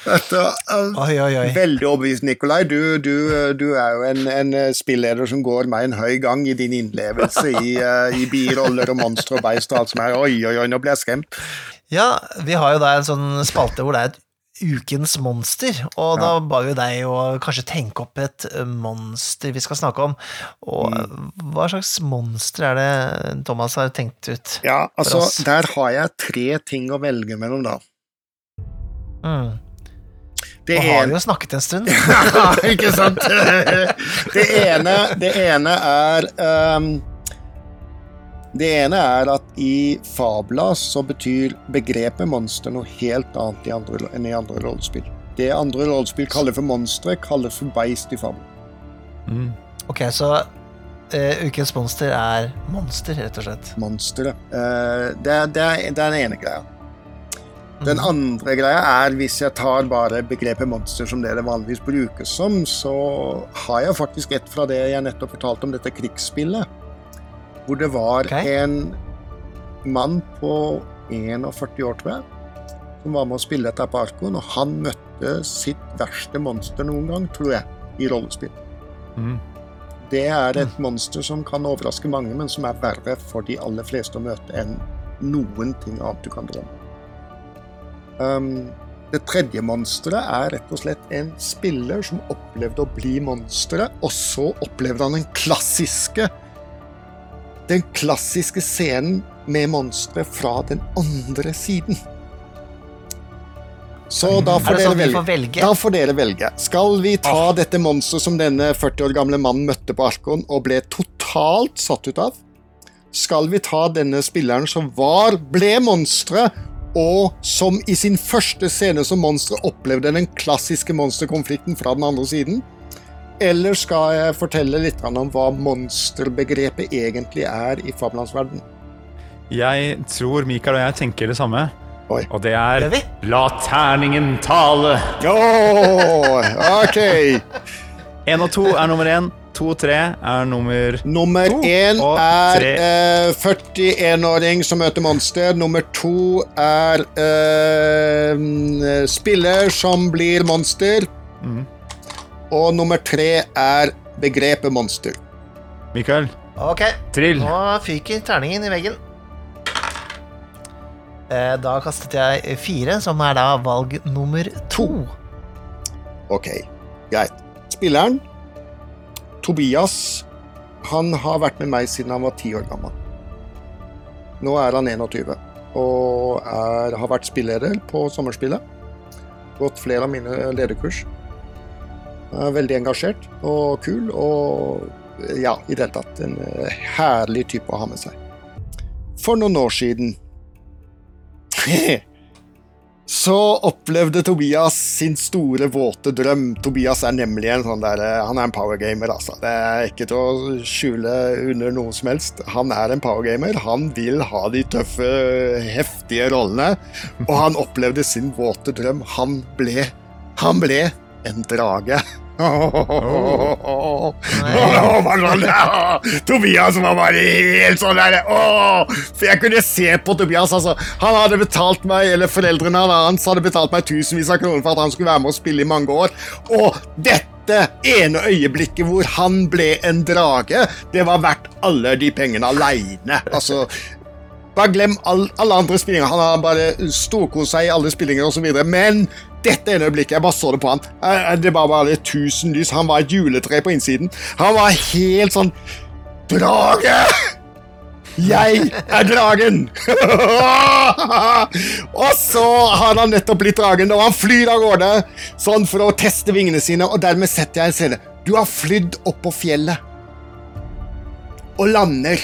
Dette er
Oi, oi, oi.
veldig overbevist, Nikolai. Du, du, du er jo en, en spilleder som går meg en høy gang i din innlevelse i, uh, i biroller og monstre og beist og alt som er. Oi, oi, oi, nå ble jeg skremt.
Ja, vi har jo da en sånn spalte hvor det er et ukens monster, og da ba vi deg å kanskje tenke opp et eh, monster vi skal snakke om. Og mm. hva slags monster er det Thomas har tenkt ut?
Ja, altså, der har jeg tre ting å velge mellom, da.
Mm.
Det
Og har vi jo snakket en stund. (laughs)
Ja, ikke sant? (laughs) Det ene, det ene er ehm, Det ene er at i fabla så betyr begrepet monster noe helt annet i andre, enn i andre rollespill. Det andre rollespill kaller for monstre, kalles for beist i fabla.
mm.
Ok, så uh, ukens monster er monster, rett og slett.
Monstre. Uh, det, er- det, er, det er den ene greia. Den
Mhm.
andre greia er, hvis jeg tar bare begrepet monster som det det vanligvis brukes som, så har jeg faktisk et fra det jeg nettopp fortalte om dette krigsspillet. Hvor det var
okay.
en mann på 41 år, tror jeg, som var med å spille dette på Arkon, og han møtte sitt verste monster noen gang, tror jeg, i rollespill.
Mm.
Det er et monster som kan overraske mange, men som er verre for de aller fleste å møte enn noen ting annet du kan drømme. Um, det tredje monsteret er rett og slett en spiller som opplevde å bli monsteret, og så opplevde han den klassiske den klassiske scenen med monsteret fra den andre siden. Så da
Er
får dere
sånn
velge.
får velge?
Da får dere velge. Skal vi ta dette monsteret som denne 40 år gamle mannen møtte på Arkon og ble totalt satt ut av? Skal vi ta denne spilleren som var, ble monsteret, og som i sin første scene som monster opplevde den klassiske monsterkonflikten fra den andre siden? Eller skal jeg fortelle litt om hva monsterbegrepet egentlig er i fabellandsverden?
Jeg tror Mikael og jeg tenker det samme.
Oi.
Og det er La terningen tale!
Åh, ok!
Én og to er nummer én. To og tre er nummer
Nummer én er eh, 41-åring som møter monster. Nummer to er eh, mm, spiller som blir monster.
Mhm.
Og nummer tre er begrepet monster.
Mikael,
Ok,
trill.
nå fyker terningen i veggen. Eh, Da kastet jeg fire, som er da valg nummer to.
Ok, greit. Spilleren, Tobias, han har vært med meg siden han var ti år gammel. Nå er han 21 og er, har vært spilleder på sommerspillet. Gått flere av mine lederkurs. Veldig engasjert og kul og ja, i det hele tatt en eh, herlig type å ha med seg. For noen år siden (laughs) så opplevde Tobias sin store, våte drøm. Tobias er nemlig en sånn der Han er en powergamer, altså. Det er ikke til å skjule under noe som helst. Han er en powergamer. Han vil ha de tøffe, heftige rollene. Og han opplevde sin våte drøm. Han ble Han ble en drage. (laughs) Oh. Tobias var bare helt sånn der For jeg kunne se på Tobias. altså Han hadde betalt meg, eller foreldrene hans hadde betalt meg tusenvis av kroner for at han skulle være med og spille i mange år. Og dette ene øyeblikket hvor han ble en drage, det var verdt alle de pengene aleine. Altså, bare glem all, alle andre spillinger. Han har bare storkost seg i alle spillinger osv. Men dette ene øyeblikket, jeg bare så det på han. Eh, Det var bare tusen lys. Han var et juletre på innsiden. Han var helt sånn Drage! Jeg er dragen! (laughs) og så har han nettopp blitt dragen, og han flyr av gårde sånn for å teste vingene sine, og dermed setter jeg en scene. Du har flydd opp på fjellet og lander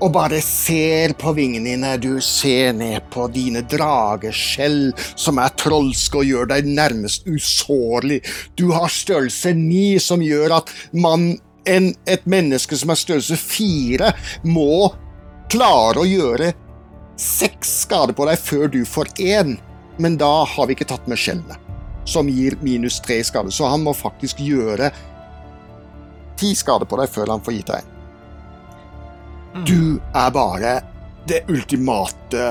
og bare ser på vingene dine. Du ser ned på dine drageskjell som er trolske og gjør deg nærmest usårlig. Du har størrelse ni som gjør at man, en, et menneske som er størrelse fire, må klare å gjøre seks skader på deg før du får én. Men da har vi ikke tatt med skjellene, som gir minus tre skader. Så han må faktisk gjøre ti skader på deg før han får gitt deg en. Du er bare det ultimate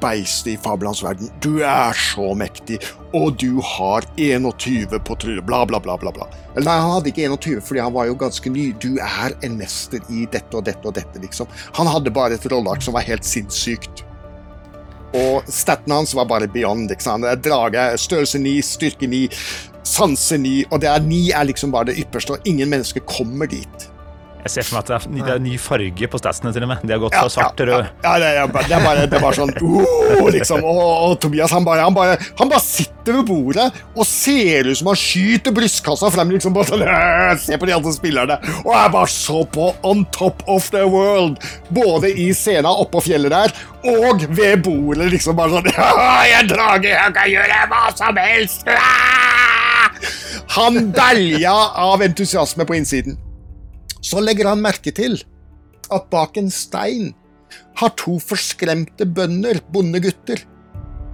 beistet i fabelens verden. Du er så mektig, og du har 21 på trynet, bla, bla, bla, bla. bla. Eller nei, han hadde ikke 21 fordi han var jo ganske ny. Du er en mester i dette og dette og dette, liksom. Han hadde bare et rolleark som var helt sinnssykt. Og staten hans var bare beyond. ikke sant? Er drage, størrelse 9, styrke 9, sanse 9, og det er 9 er liksom bare det ypperste, og ingen mennesker kommer dit.
Jeg ser for meg at det er, ny farge på statsene, til og med. De har gått fra svart til
ja,
rød.
ja, det, er bare- det er bare, det er bare sånn oh, liksom. og, og Tobias han bare, han, bare, han bare sitter ved bordet og ser ut som han skyter brystkassa frem. liksom bare sånn, «Øh, Se på de andre spillerne. Og er bare så på on top of the world. Både i scenen oppå fjellet der og ved bordet. liksom bare sånn «Ja, Jeg er drage, jeg kan gjøre hva som helst. Ah!» Han belja av entusiasme på innsiden. Så legger han merke til at bak en stein har to forskremte bønder, bondegutter,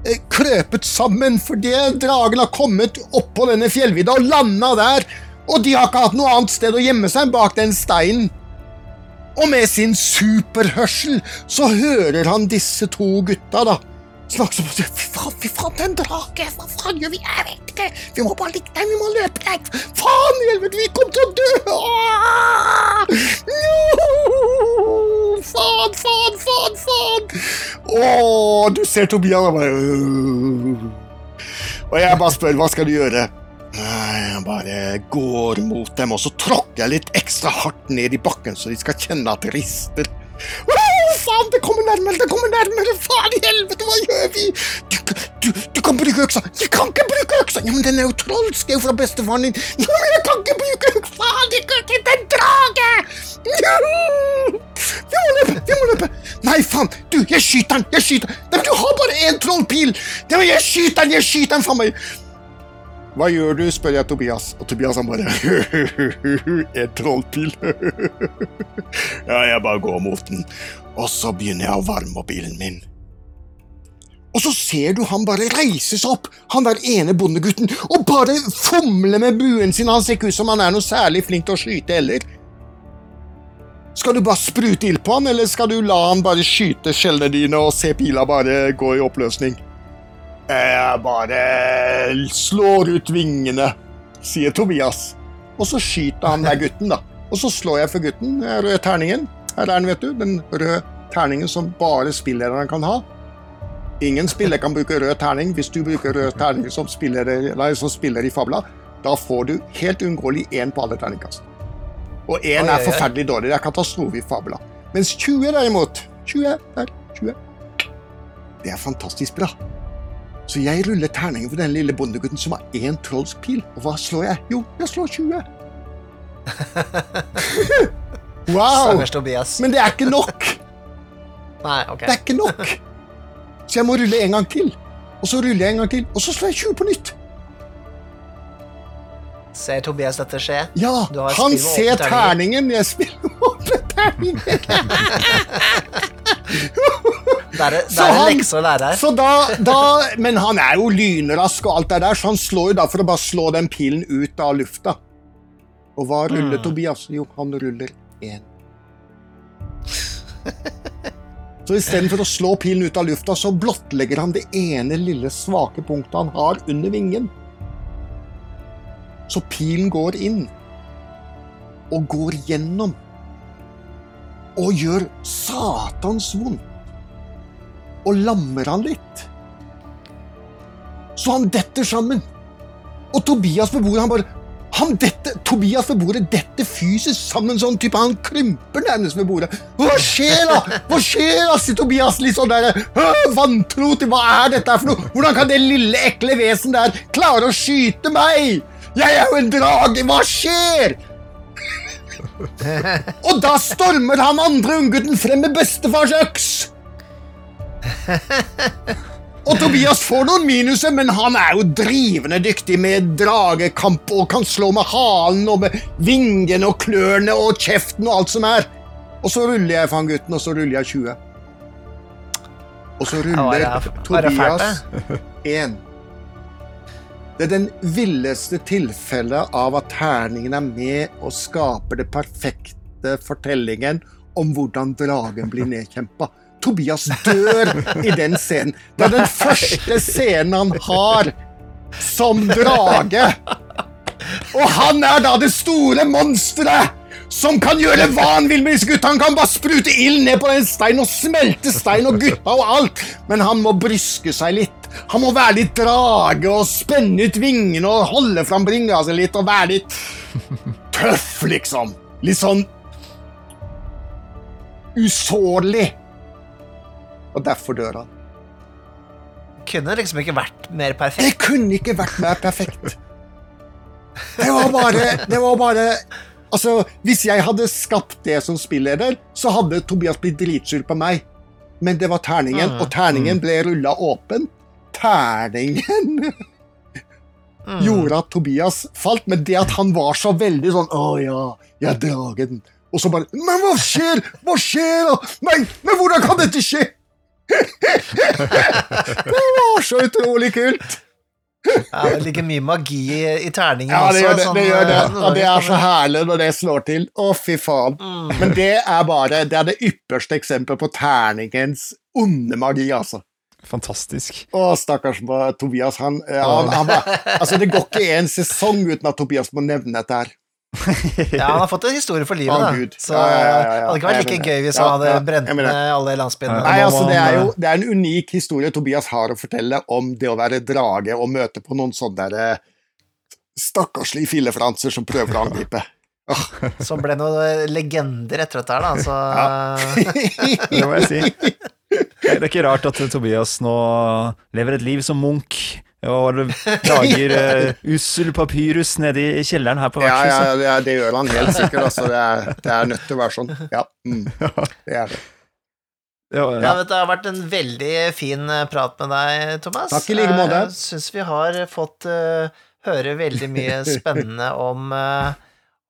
eh, krøpet sammen fordi dragen har kommet opp på denne fjellvidda og landa der, og de har ikke hatt noe annet sted å gjemme seg enn bak den steinen. Og med sin superhørsel så hører han disse to gutta, da. Snakke som Fy faen, fy faen, det er en drage! Hva faen gjør vi? Jeg vet ikke! Vi må bare ligge der, vi må løpe der! Faen i helvete, vi kommer til å dø! Åh! No! Faen, faen, faen, faen! Åh, du ser Tobias og bare. Og jeg bare spør, hva skal du gjøre? Nei, Jeg bare går mot dem, og så tråkker jeg litt ekstra hardt ned i bakken, så de skal kjenne at det rister. Åh, faen, det kommer nærmere, det kommer nærmere! Faen i helvete, hva gjør vi? Du, du, du kan bruke øksa! Jeg kan ikke bruke øksa! Ja, men den er jo trolsk, det er jo fra bestefaren din! Ja, men jeg kan ikke bruke øksa! Faen, det er en drage! Vi må løpe, vi må løpe! Nei, faen! Du, jeg skyter den! Jeg skyter den! Nei, men du har bare én trollpil! Ja, jeg skyter den! Jeg skyter den, faen meg! Hva gjør du, spør jeg Tobias, og Tobias han bare (laughs) En trollpil. (laughs) ja, jeg bare går mot den, og så begynner jeg å varme opp bilen min. Og så ser du han bare reise seg opp, han der ene bondegutten, og bare fomle med buen sin. Han ser ikke ut som han er noe særlig flink til å skyte heller. Skal du bare sprute ild på han, eller skal du la han bare skyte skjellene dine og se pila bare gå i oppløsning? Jeg bare slår ut vingene, sier Tobias. Og så skyter han der gutten, da. Og så slår jeg for gutten, rød terningen. Her er den, vet du. Den røde terningen som bare spillerne kan ha. Ingen spiller kan bruke rød terning. Hvis du bruker rød terning som spiller, nei, som spiller i Fabla, da får du helt uunngåelig én på alle terningkast. Og én er forferdelig dårlig. Det er katastrofe i Fabla. Mens 20 derimot 20 der, 20. Det er fantastisk bra. Så jeg ruller terningen for den lille bondegutten som har én trollsk pil. Og hva slår jeg? Jo, jeg slår 20. (laughs) wow!
Stakkars Tobias.
Men det er ikke nok! (laughs)
Nei, ok.
Det er ikke nok! Så jeg må rulle en gang til. Og så ruller jeg en gang til, og så slår jeg 20 på nytt.
Ser Tobias dette skje?
Ja, han ser terningen. Jeg spiller åpne terningen. (laughs)
Det er, det er en lekse å lære her.
Så da, da Men han er jo lynrask og alt det der, så han slår jo da for å bare slå den pilen ut av lufta. Og hva ruller
Mm.
Tobias? Jo, han ruller én. Så istedenfor å slå pilen ut av lufta, så blottlegger han det ene lille svake punktet han har under vingen. Så pilen går inn og går gjennom og gjør satans vondt og lammer han litt. Så han detter sammen. Og Tobias beboer han bare han dette, Tobias ved bordet detter fysisk sammen, sånn type han krymper nærmest ved bordet. Hva skjer, da? Hva skjer, da? sier Tobias litt sånn der «Åh, vantro til hva er dette her for noe? Hvordan kan det lille, ekle vesen der klare å skyte meg? Jeg er jo en drage, hva skjer? Og da stormer han andre unggutten frem med bestefars øks. Og Tobias får noen minuser, men han er jo drivende dyktig med dragekamp og kan slå med halen og med vingene og klørne og kjeften og alt som er. Og så ruller jeg for han gutten, og så ruller jeg 20. Og så ruller
det-
Tobias 1. Det er den villeste tilfellet av at terningen er med og skaper det perfekte fortellingen om hvordan dragen blir nedkjempa. Tobias dør i den scenen. Det er den første scenen han har som drage. Og han er da det store monsteret som kan gjøre hva han vil med disse gutta. Han kan bare sprute ild ned på den steinen og smelte stein og gutta og alt. Men han må bryske seg litt. Han må være litt drage og spenne ut vingene og holde fram bringa seg litt og være litt tøff, liksom. Litt sånn usårlig. Og derfor dør han.
Kunne liksom ikke vært mer perfekt.
Det kunne ikke vært mer perfekt. Det var bare Det var bare Altså, hvis jeg hadde skapt det som spilleder, så hadde Tobias blitt dritsur på meg. Men det var terningen,
Mm.
og terningen ble rulla åpen. Terningen
Mm.
gjorde at Tobias falt, men det at han var så veldig sånn Å ja, jeg er dragen. Og så bare Men hva skjer? Hva skjer? Nei, men hvordan kan dette skje? Det var så utrolig kult.
Ja, det ligger mye magi i, i terningen
Ja, det
også.
gjør det.
sånn,
det, gjør det.
eh,
Og det er så herlig når det slår til. Å, fy faen.
Mm.
Men det er bare Det er det ypperste eksempelet på terningens onde magi, altså.
Fantastisk.
Å, stakkars Tobias. Han, eh, han, han (laughs) altså, det går ikke en sesong uten at Tobias må nevne dette her.
Ja, han har fått en historie for livet, da. Så
Ja, ja, ja, ja, ja.
det hadde ikke vært like gøy hvis han hadde brent ned alle landsbyene.
Nei, altså, det er jo
eh,
det er en unik historie Tobias har å fortelle om det å være drage og møte på noen sånne der, eh, stakkarslige fillefranser som prøver å angripe.
Som ble noen legender etter dette her, da. Så (laughs)
Det må jeg si. Det er ikke rart at Tobias nå lever et liv som Munch og lager uh, (laughs) ussel papyrus nede i kjelleren her på
Ja, ja, ja, det gjør han helt sikkert. Altså, det, er, det er nødt til å være sånn. Ja, mm, (laughs) det er det.
Ja,
Ja, vet du, Det har vært en veldig fin eh, prat med deg, Thomas.
Takk i like måte.
Jeg syns vi har fått uh, høre veldig mye (laughs) spennende om, uh,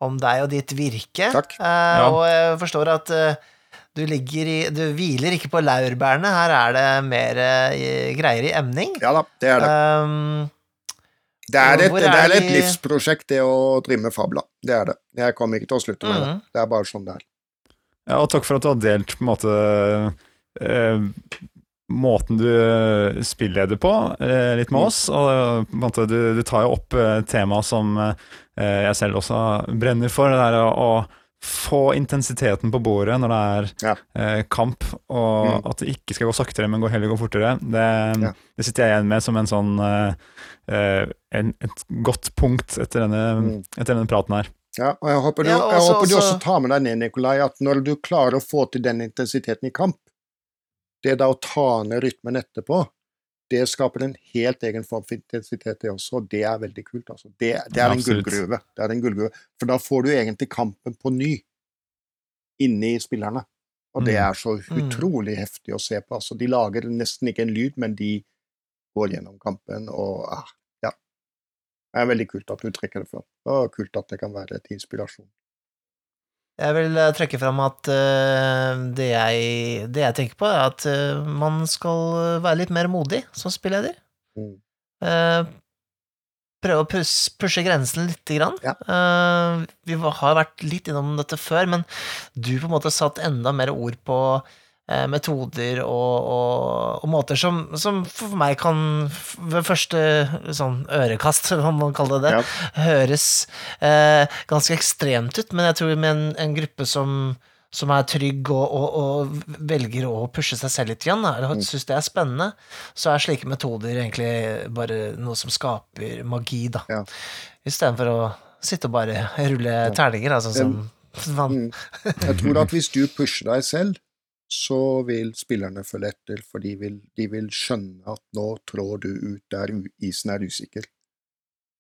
om deg og ditt virke.
Takk.
Eh, Og jeg forstår at eh, du, i, du hviler ikke på laurbærene. Her er det mer uh, greier i emning.
Ja da, det er det.
Um,
Det er et, det
er
et livsprosjekt, det å drive med Fabla. Det er det. Jeg kommer ikke til å slutte med det.
-hmm.
Det er bare sånn det er.
Ja, og takk for at du har delt på en måte eh, måten du eh, spilleder på, eh, litt med
Mm.
oss. Og på en måte, du, du tar jo opp eh, tema som eh, jeg selv også brenner for. Det der å, å få intensiteten på bordet når det er
Ja.
eh, kamp, og
Mm.
at det ikke skal gå saktere, men heller gå fortere. Det,
Ja.
det sitter jeg igjen med som en sånn eh, eh, en, et godt punkt etter denne,
Mm.
etter denne praten her.
Ja, og jeg håper, du,
Ja,
jeg
også-
håper du
også-
også tar med deg ned, Nikolai, at når du klarer å få til den intensiteten i kamp, det da å ta ned rytmen etterpå, det skaper en helt egen form for intensitet, det også, og det er veldig kult. Altså. Det, det er en gullgruve. Det er en gullgruve. For da får du egentlig kampen på ny inni spillerne. Og det
Mm.
er så
Mm.
utrolig heftig å se på. Altså, de lager nesten ikke en lyd, men de går gjennom kampen, og ah, ja. Det er veldig kult at du trekker det fram. Og kult at det kan være til inspirasjon.
Jeg vil eh, trekke fram at eh, det, jeg, det jeg tenker på, er at eh, man skal være litt mer modig som spilleder.
Mm.
Prøve å pus, pushe grensen lite grann.
Ja.
Vi har vært litt innom dette før, men du på en måte satt enda mer ord på metoder og, og, og måter som, som for meg kan ved første sånn ørekast, (laughs) hva man kaller det,
Ja.
høres eh, ganske ekstremt ut, men jeg tror med en, en gruppe som, som er trygg og, og, og velger å pushe seg selv litt igjen,
Mm.
syns det er spennende, så er slike metoder egentlig bare noe som skaper magi, da.
Ja.
Istedenfor å sitte og bare rulle terninger, altså som man
Mm. Jeg tror at hvis du pusher deg selv, så vil spillerne følge etter, for de vil, de vil skjønne at nå trår du ut der isen er usikker.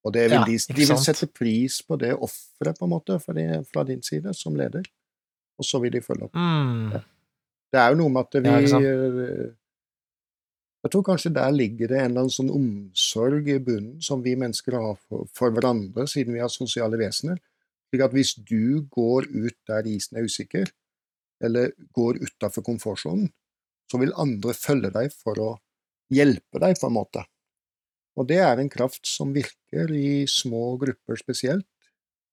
Og det vil
Ja,
de, de vil sette pris på det offeret, på en måte, for det, fra din side, som leder. Og så vil de følge opp.
mm,
Det er jo noe med at vi
Ja,
eh, Jeg tror kanskje der ligger det en eller annen sånn omsorg i bunnen som vi mennesker har for, for hverandre, siden vi er sosiale vesener. Slik at hvis du går ut der isen er usikker, eller går utafor komfortsonen, så vil andre følge deg for å hjelpe deg, på en måte. Og det er en kraft som virker i små grupper spesielt,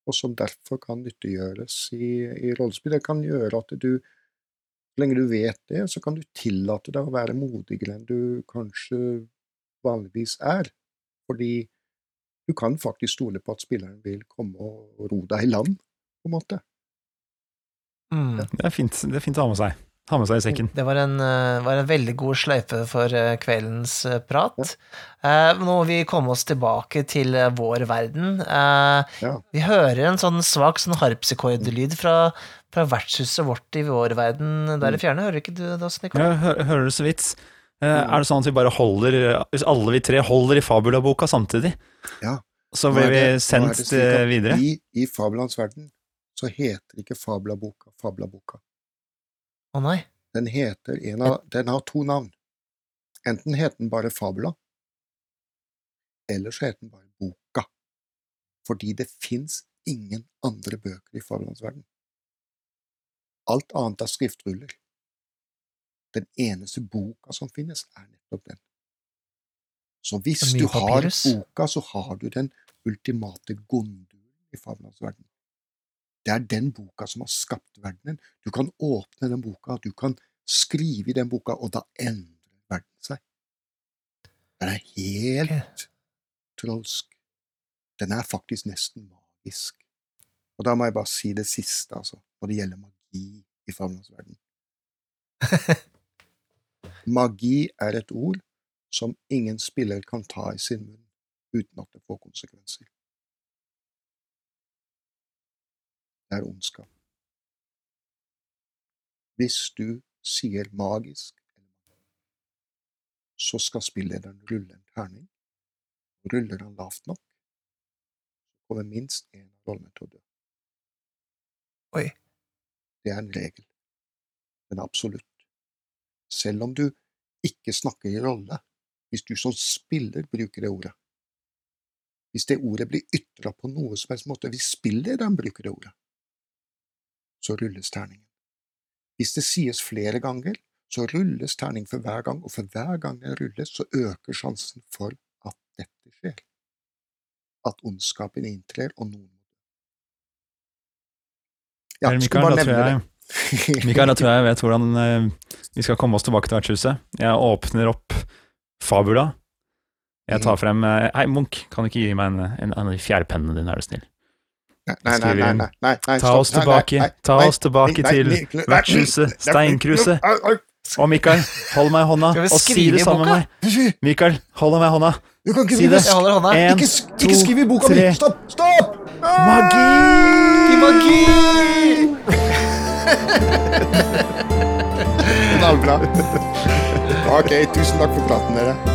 og som derfor kan nyttiggjøres i, i rollespill. Det kan gjøre at du så lenge du vet det, så kan du tillate deg å være modigere enn du kanskje vanligvis er. Fordi du kan faktisk stole på at spilleren vil komme og ro deg i land, på en måte.
Mm.
Det er fint, det er fint å ha med seg. Ha med seg i sekken.
Det var en, eh, var en veldig god sløyfe for eh, kveldens eh, prat. Eh, nå må vi komme oss tilbake til vår verden. Eh,
Ja.
Vi hører en sånn svak sånn harpsikordlyd fra, fra vertshuset vårt i vår verden der i fjerne. Hører ikke du det også, Nikolai?
Jeg hø hører det så vidt. Eh, er det sånn at vi bare holder Hvis alle vi tre holder i Fabula-boka samtidig,
Ja.
så blir vi sendt videre?
I, i Fabelans verden så heter ikke Fabla-boka Fabla-boka.
Å nei.
Den heter en av, den har to navn. Enten heter den bare Fabula, eller så heter den bare Boka. Fordi det fins ingen andre bøker i Fabelans verden. Alt annet er skriftruller. Den eneste boka som finnes, er nettopp den. Så hvis du har boka, så har du den ultimate gondulen i Fabelans verden. Det er den boka som har skapt verdenen. Du kan åpne den boka, du kan skrive i den boka, og da endrer verden seg. Den er helt trolsk. Den er faktisk nesten magisk. Og da må jeg bare si det siste, altså, når det gjelder magi i Fabelans verden. (laughs) Magi er et ord som ingen spiller kan ta i sin munn uten at det får konsekvenser. Er ondskap. Hvis du sier magisk, så skal spillederen rulle en terning. Ruller han lavt nok, så kommer minst én av rollene til å dø.
Oi.
Det er en regel. Men absolutt. Selv om du ikke snakker i rolle, hvis du som spiller bruker det ordet Hvis det ordet blir ytra på noe som helst måte, hvis spillederen bruker det ordet, så rulles terningen. Hvis det sies flere ganger, så rulles terning for hver gang, og for hver gang den rulles, så øker sjansen for at dette skjer. At ondskapen inntrer, og noen. Ja,
Mikael,
bare nevne
jeg,
det. (laughs)
Mikael, da tror jeg jeg vet hvordan eh, vi skal komme oss tilbake til vertshuset. Jeg åpner opp Fabula. Jeg tar frem eh, Hei, Munch, kan du ikke gi meg en, en, en av de fjærpennene dine, er du snill?
Nei, nei, nei, nei, nei, nei,
Ta oss tilbake, ta oss tilbake til vertshuset, steinkruset. Og Mikael, hold meg i hånda, og si det sammen med meg. Mikael, hold meg i hånda.
Ikke
Si det.
Ikke
to, tre.
Stopp! Stopp!
Magi!
Magi! (laughs)
Knallbra. Ok, tusen takk for praten, dere.